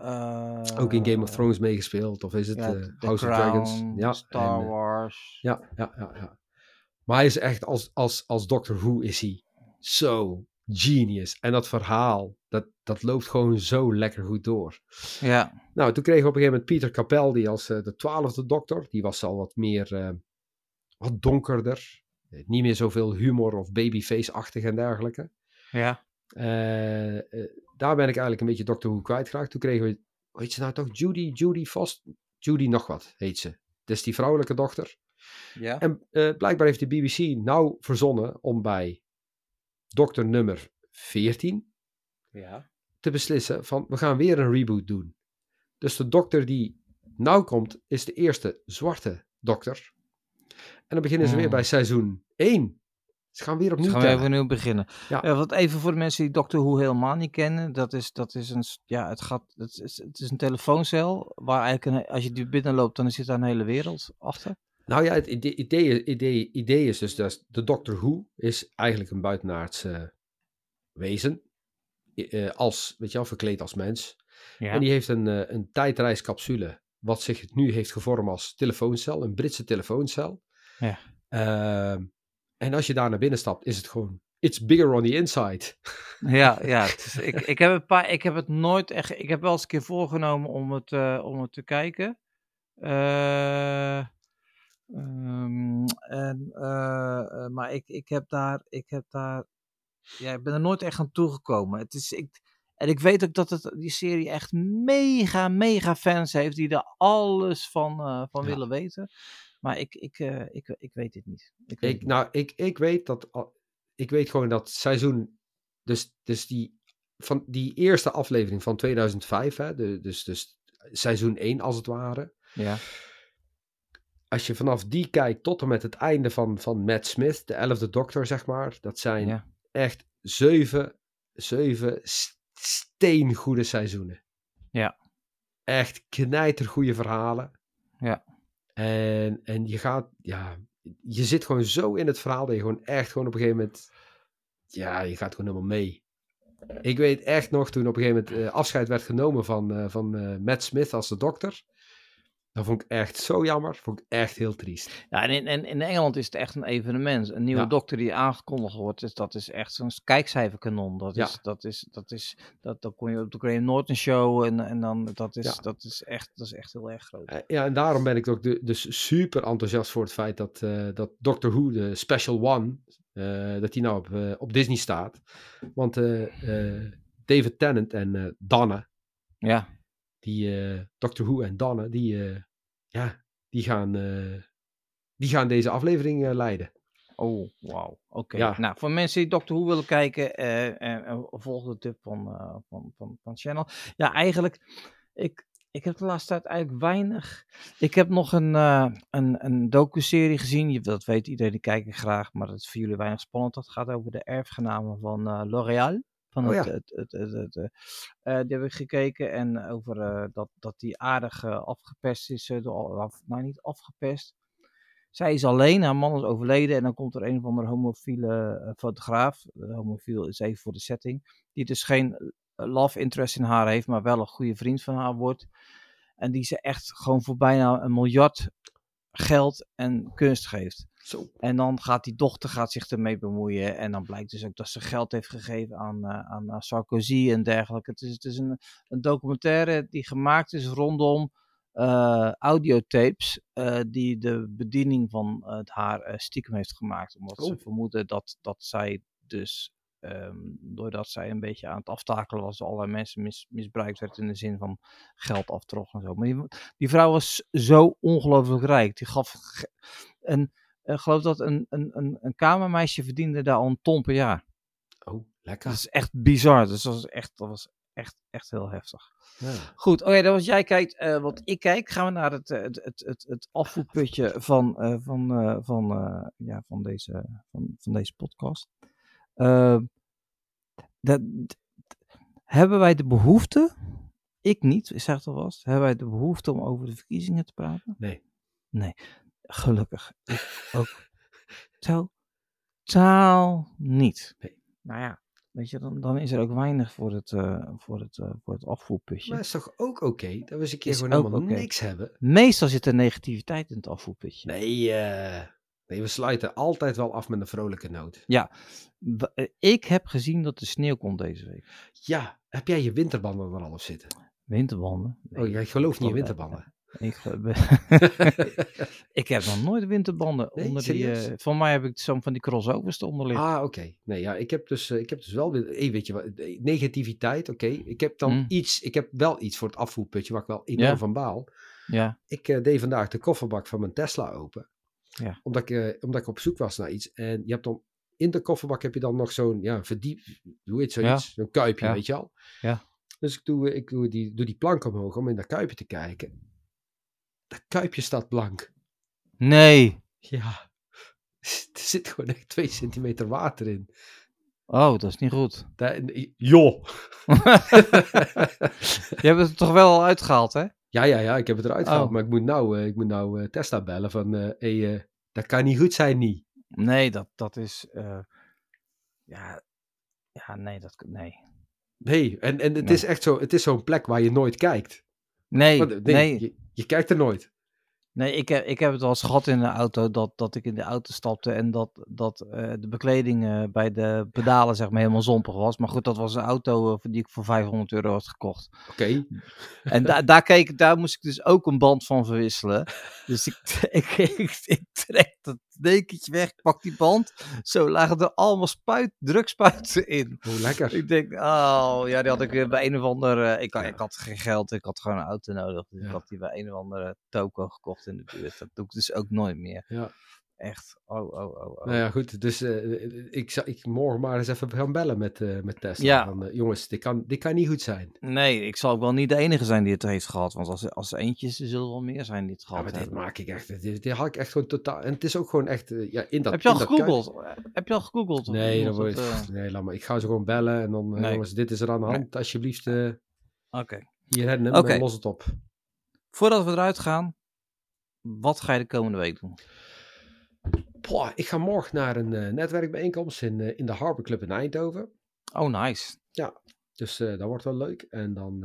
eh, ook in Game of Thrones meegespeeld, of is het eh, House Crown, of Dragons? Ja, Star en, eh, Wars. Ja, ja, ja, ja. Maar hij is echt, als, als, als Doctor Who is hij zo genius. En dat verhaal, dat, dat loopt gewoon zo lekker goed door. Ja, Nou, toen kregen we op een gegeven moment Peter Capaldi als eh, de twaalfde dokter. Die was al wat meer, eh, wat donkerder. Eh, Niet meer zoveel humor of babyface-achtig en dergelijke. ja. Eh, eh, daar ben ik eigenlijk een beetje Doctor Who kwijtgeraakt. Toen kregen we, hoe heet ze nou toch? Judy, Judy Foster? Judy nog wat, heet ze. Is die vrouwelijke dochter. ja. En eh, blijkbaar heeft de BBC nou verzonnen om bij dokter nummer 14 ja. te beslissen van we gaan weer een reboot doen. Dus de dokter die nou komt is de eerste zwarte dokter. En dan beginnen ze weer Hmm. bij seizoen 1. Ze gaan weer opnieuw Gaan we nu beginnen. Ja. Wat even voor de mensen die Doctor Who helemaal niet kennen. Dat is, dat is een, ja, het gaat, het is, het is een telefooncel. Waar eigenlijk, een, als je die binnenloopt, dan zit daar een hele wereld achter. Nou ja, het idee, idee, idee, idee is dus dat de Doctor Who is eigenlijk een buitenaards eh, wezen. Eh, als, weet je wel, verkleed als mens. Ja. En die heeft een, eh, een tijdreiscapsule, wat zich nu heeft gevormd als telefooncel, een Britse telefooncel. Ja. En als je daar naar binnen stapt, is het gewoon, it's bigger on the inside. Ja, ja het is- ik, ik, heb een paar, ik heb het nooit echt. Ik heb wel eens een keer voorgenomen om het, eh, om het te kijken. Eh, ehm, en, eh, maar ik, ik heb daar. Ik heb daar. Ja, ik ben er nooit echt aan toegekomen. Het is, ik, en ik weet ook dat het, die serie echt mega, mega fans heeft. Die er alles van, van Ja. willen weten. Maar ik, ik, eh, ik, ik weet het niet. Ik weet het Ik, niet. nou, ik, ik weet dat, ik weet gewoon dat seizoen, dus, dus die, van die eerste aflevering van 2005, hè, de, dus, dus seizoen 1 als het ware. Ja, Als je vanaf die kijkt tot en met het einde van, van Matt Smith, de elfde dokter, zeg maar. Dat zijn ja, echt zeven, zeven steengoede seizoenen. Ja. Echt knijtergoede verhalen. Ja. En, en je gaat, ja, je zit gewoon zo in het verhaal dat je gewoon echt gewoon op een gegeven moment, ja, je gaat gewoon helemaal mee. Ik weet echt nog toen op een gegeven moment eh, afscheid werd genomen van, eh, van eh, Matt Smith als de dokter. Dat vond ik echt zo jammer. Vond ik echt heel triest. Ja, en in, en in Engeland is het echt een evenement. Een nieuwe Ja. dokter die aangekondigd wordt, dus dat is echt zo'n kijkcijferkanon. Dat Ja. is, dat is, dat is, dat, dat kon je op de Graham Norton show en, en dan, dat is, Ja. dat is echt, dat is echt heel erg groot. Eh, Ja, en daarom ben ik ook de- dus super enthousiast voor het feit dat, eh, dat Doctor Who, de Special One, eh, dat die nou op, op Disney staat. Want David Tennant en Donna, Ja, die eh, Doctor Who en Donna, die, eh, ja, die, gaan, eh, die gaan deze aflevering leiden. oh, wauw. Oké. Ja. Nou, voor mensen die Doctor Who willen kijken, eh, eh, volg de tip van, eh, van, van, van Channel. Ja, eigenlijk, ik, ik heb de laatste tijd eigenlijk weinig. Ik heb nog een, een, een docu-serie gezien. Je, dat weet iedereen, die kijken graag, maar dat is voor jullie weinig spannend. Dat gaat over de erfgenamen van L'Oréal. Van Oh het, ja. het, het, het, het, eh, eh, die heb ik gekeken en over eh, dat, dat die aardig afgepest is. door, af, nou, niet afgepest. Zij is alleen, haar man is overleden en dan komt er een of andere homofiele fotograaf. Homofiel is even voor de setting. Die dus geen love interest in haar heeft, maar wel een goede vriend van haar wordt. En die ze echt gewoon voor bijna een miljard geld en kunst geeft. Zo. En dan gaat die dochter gaat zich ermee bemoeien. En dan blijkt dus ook dat ze geld heeft gegeven aan, eh, aan eh, Sarkozy en dergelijke. Het is, het is een, een documentaire die gemaakt is rondom eh, audiotapes. die de bediening van het haar stiekem heeft gemaakt. Omdat ze Oh. vermoeden dat, dat zij dus. ehm, doordat zij een beetje aan het aftakelen was, allerlei mensen mis- misbruikt werd in de zin van geld aftrog en zo. Maar die, die vrouw was zo ongelooflijk rijk. Die gaf. ge- En ik geloof dat een, een, een, een kamermeisje verdiende daar al een ton per jaar. Oh, lekker. Dat is echt bizar. Dus dat was echt, dat was echt, echt heel heftig. Ja. Goed, oké, dat was jij kijkt, eh, wat ik kijk. Gaan we naar het, eh, het, het, het, het afvoerputje van, eh, van, eh, van, eh, ja, van, deze, van, van deze podcast. Eh, dat, hebben wij de behoefte, ik niet, ik zeg het alvast, hebben wij de behoefte om over de verkiezingen te praten? Nee. Nee, gelukkig. Ik ook totaal niet. Nee. Nou ja, weet je, dan, dan is er ook weinig voor het, eh, voor het, eh, voor het afvoerputje. Maar is toch ook oké dat we eens een keer Is gewoon ook helemaal niks hebben? Meestal zit er negativiteit in het afvoerputje. Nee, eh, nee, we sluiten altijd wel af met een vrolijke noot. Eh, Ik heb gezien dat de sneeuw komt deze week. Ja, heb jij je winterbanden er al op zitten? Winterbanden? oh, jij gelooft niet in winterbanden. Ik, eh, ik heb nog nooit winterbanden Nee, onder die. serieus? eh, van mij heb ik zo'n van die crossovers eronder liggen. Ah, oké. Nee, ja, ik heb dus, eh, ik heb dus wel weer, hey, weet je wat, negativiteit, oké. Ik heb dan Mm. iets, ik heb wel iets voor het afvoerputje waar ik wel enorm Ja. van baal. Ja, Ik deed vandaag de kofferbak van mijn Tesla open. Ja. Omdat ik, omdat ik op zoek was naar iets. En je hebt dan, in de kofferbak heb je dan nog zo'n, ja, verdiep, hoe heet zoiets? Zo'n kuipje, Ja. weet je al. Ja. Dus ik doe, ik doe die, doe die plank omhoog om in dat kuipje te kijken. Dat kuipje staat blank. nee. Ja. Er zit gewoon echt twee centimeter water in. Oh, dat is niet goed. Joh. Je hebt het er toch wel al uitgehaald, hè? Ja, ja, ja, ik heb het eruit gehaald. Oh. Maar ik moet nou, eh, ik moet nou eh, Tesla bellen van... hey, eh, dat kan niet goed zijn, niet. Nee, dat, dat is... ja, ja, nee, dat... Nee. Nee, en, en het Nee. is echt zo... Het is zo'n plek waar je nooit kijkt. Nee, Want, nee. Je, je kijkt er nooit. Nee, ik heb, ik heb het wel eens gehad in de auto dat, dat ik in de auto stapte en dat, dat eh, de bekleding eh, bij de pedalen zeg maar helemaal zompig was. Maar goed, dat was een auto eh, die ik voor 500 euro had gekocht. Oké. En da daar, keek, daar moest ik dus ook een band van verwisselen. Dus ik, ik, ik, ik trek dat dekentje weg, ik pak die band. Zo lagen er allemaal spuit, drukspuiten in. Hoe lekker. Ik denk, oh ja, die had ik weer bij een of ander. eh, ik, ik had geen geld, ik had gewoon een auto nodig. Dus Ja. ik had die bij een of andere toko gekocht in de buurt. Dat doe ik dus ook nooit meer. Ja. Echt. Oh, oh, oh. oh. Nou ja, goed. Dus eh, ik zou ik morgen maar eens even gaan bellen met, eh, met Tesla. Ja. Van, eh, jongens, dit kan, dit kan niet goed zijn. Nee, ik zal ook wel niet de enige zijn die het heeft gehad. Want als, als er eentje is, er zullen wel meer zijn die het Ja, gehad maar dit maak ik echt. Dit, dit had ik echt gewoon totaal. En het is ook gewoon echt. eh, ja, in dat, Heb je al gegoogeld? Heb je al gegoogeld? Nee, dan word je, eh, nee, laat maar. Ik ga ze gewoon bellen en dan, eh, Nee. jongens, dit is er aan de hand. Alsjeblieft, eh Oké. hier hebben Oké. en los het op. Voordat we eruit gaan, wat ga je de komende week doen? Poh, ik ga morgen naar een eh, netwerkbijeenkomst in, eh, in de Harbor Club in Eindhoven. Oh, nice. Dus eh, dat wordt wel leuk. En dan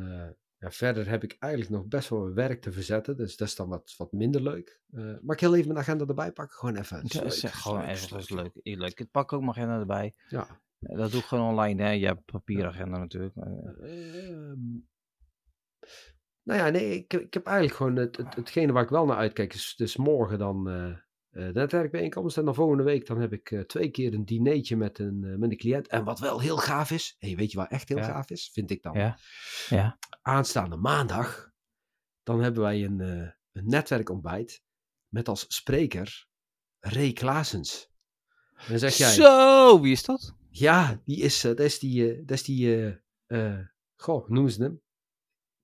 ja, verder heb ik eigenlijk nog best wel werk te verzetten. Dus dat is dan wat, wat minder leuk. Maar ik heel even mijn agenda erbij pakken. Gewoon even. Ja, leuk, gewoon leuk, het is leuk. leuk. leuk. Ik pak ook mijn agenda erbij. Ja. Dat doe ik gewoon online, hè. Je hebt papieragenda natuurlijk. maar, eh, Ehm, nou ja, nee, ik, ik heb eigenlijk gewoon het, het, hetgene waar ik wel naar uitkijk. Is dus morgen dan eh, netwerkbijeenkomst. En dan volgende week dan heb ik eh, twee keer een dinertje met een, eh, met een cliënt. En wat wel heel gaaf is. Hey, weet je wat echt heel Ja. gaaf is? Vind ik dan. Ja. Ja. Aanstaande maandag. Dan hebben wij een, eh, een netwerkontbijt. Met als spreker Ray Klaasens. En dan zeg jij. Zo, wie is dat? Ja, die is, eh, dat is die, eh, dat is die, eh, eh, goh, noemen ze hem?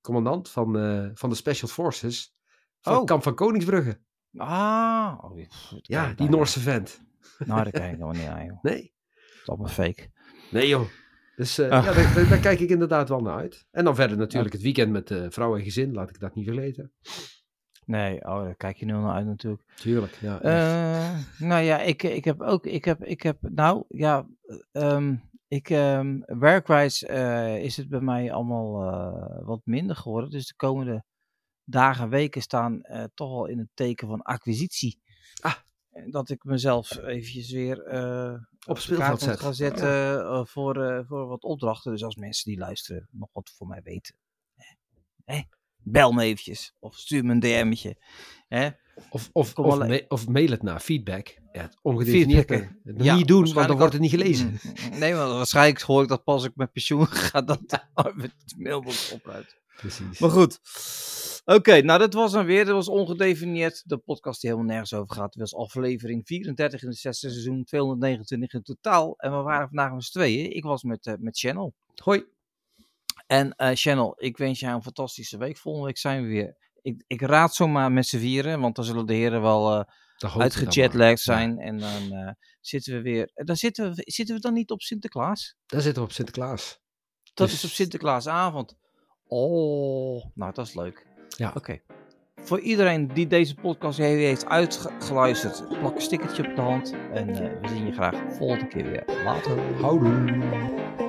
Commandant van, eh, van de Special Forces van Oh. Kamp van Koningsbrugge. Ah, oh, Ja, die. Noorse vent. Nou, dat kijk ik nog niet aan, joh. Nee, Dat is allemaal fake. nee joh. Dus eh, Ah. ja, daar, daar- daar kijk ik inderdaad wel naar uit. En dan verder natuurlijk het weekend met eh, vrouw en gezin, laat ik dat niet vergeten. Nee, oh, daar kijk je nu naar uit natuurlijk. Tuurlijk, ja. Eh, nou ja, ik, ik heb ook, ik heb, ik heb, nou ja, ehm, ik, ehm, werkwijs is het bij mij allemaal wat minder geworden. Dus de komende dagen en weken staan eh, toch wel in het teken van acquisitie. Ah. Dat ik mezelf eventjes weer eh, Op speelveld kaart moet zet. gaan zetten eh, voor, eh, voor wat opdrachten. Dus als mensen die luisteren nog wat voor mij weten. hè, hè, bel me eventjes of stuur me een DM'tje. Hè? Of, of, of, ma- of mail het naar feedback. Ja, ongedefinieerd. Ja, niet doen, want dan wordt het niet gelezen. Mm, Nee, want waarschijnlijk hoor ik dat pas ik met pensioen ga, dat met de mailbox opuit. Precies. Maar goed. Oké, nou dat was dan weer. Dat was ongedefinieerd. De podcast die helemaal nergens over gaat. Dat was aflevering 34 in het zesde seizoen, 229 in totaal. En we waren vandaag met z'n tweeën. Ik was met, eh, met Channel. Hoi. En eh, Channel, ik wens jou een fantastische week. Volgende week zijn we weer. Ik, ik raad zomaar met z'n vieren, want dan zullen de heren wel eh we dan uitgejetlagd. Ja, zijn. En dan eh, zitten we weer. eh, Dan zitten we, zitten we dan niet op Sinterklaas? Dan zitten we op Sinterklaas. Dat Dus- is op Sinterklaasavond. Oh, nou dat is leuk. Ja. Oké. Voor iedereen die deze podcast heeft uitgeluisterd, plak een stickertje op de hand. En eh, we zien je graag volgende keer weer. Later. Houdoe.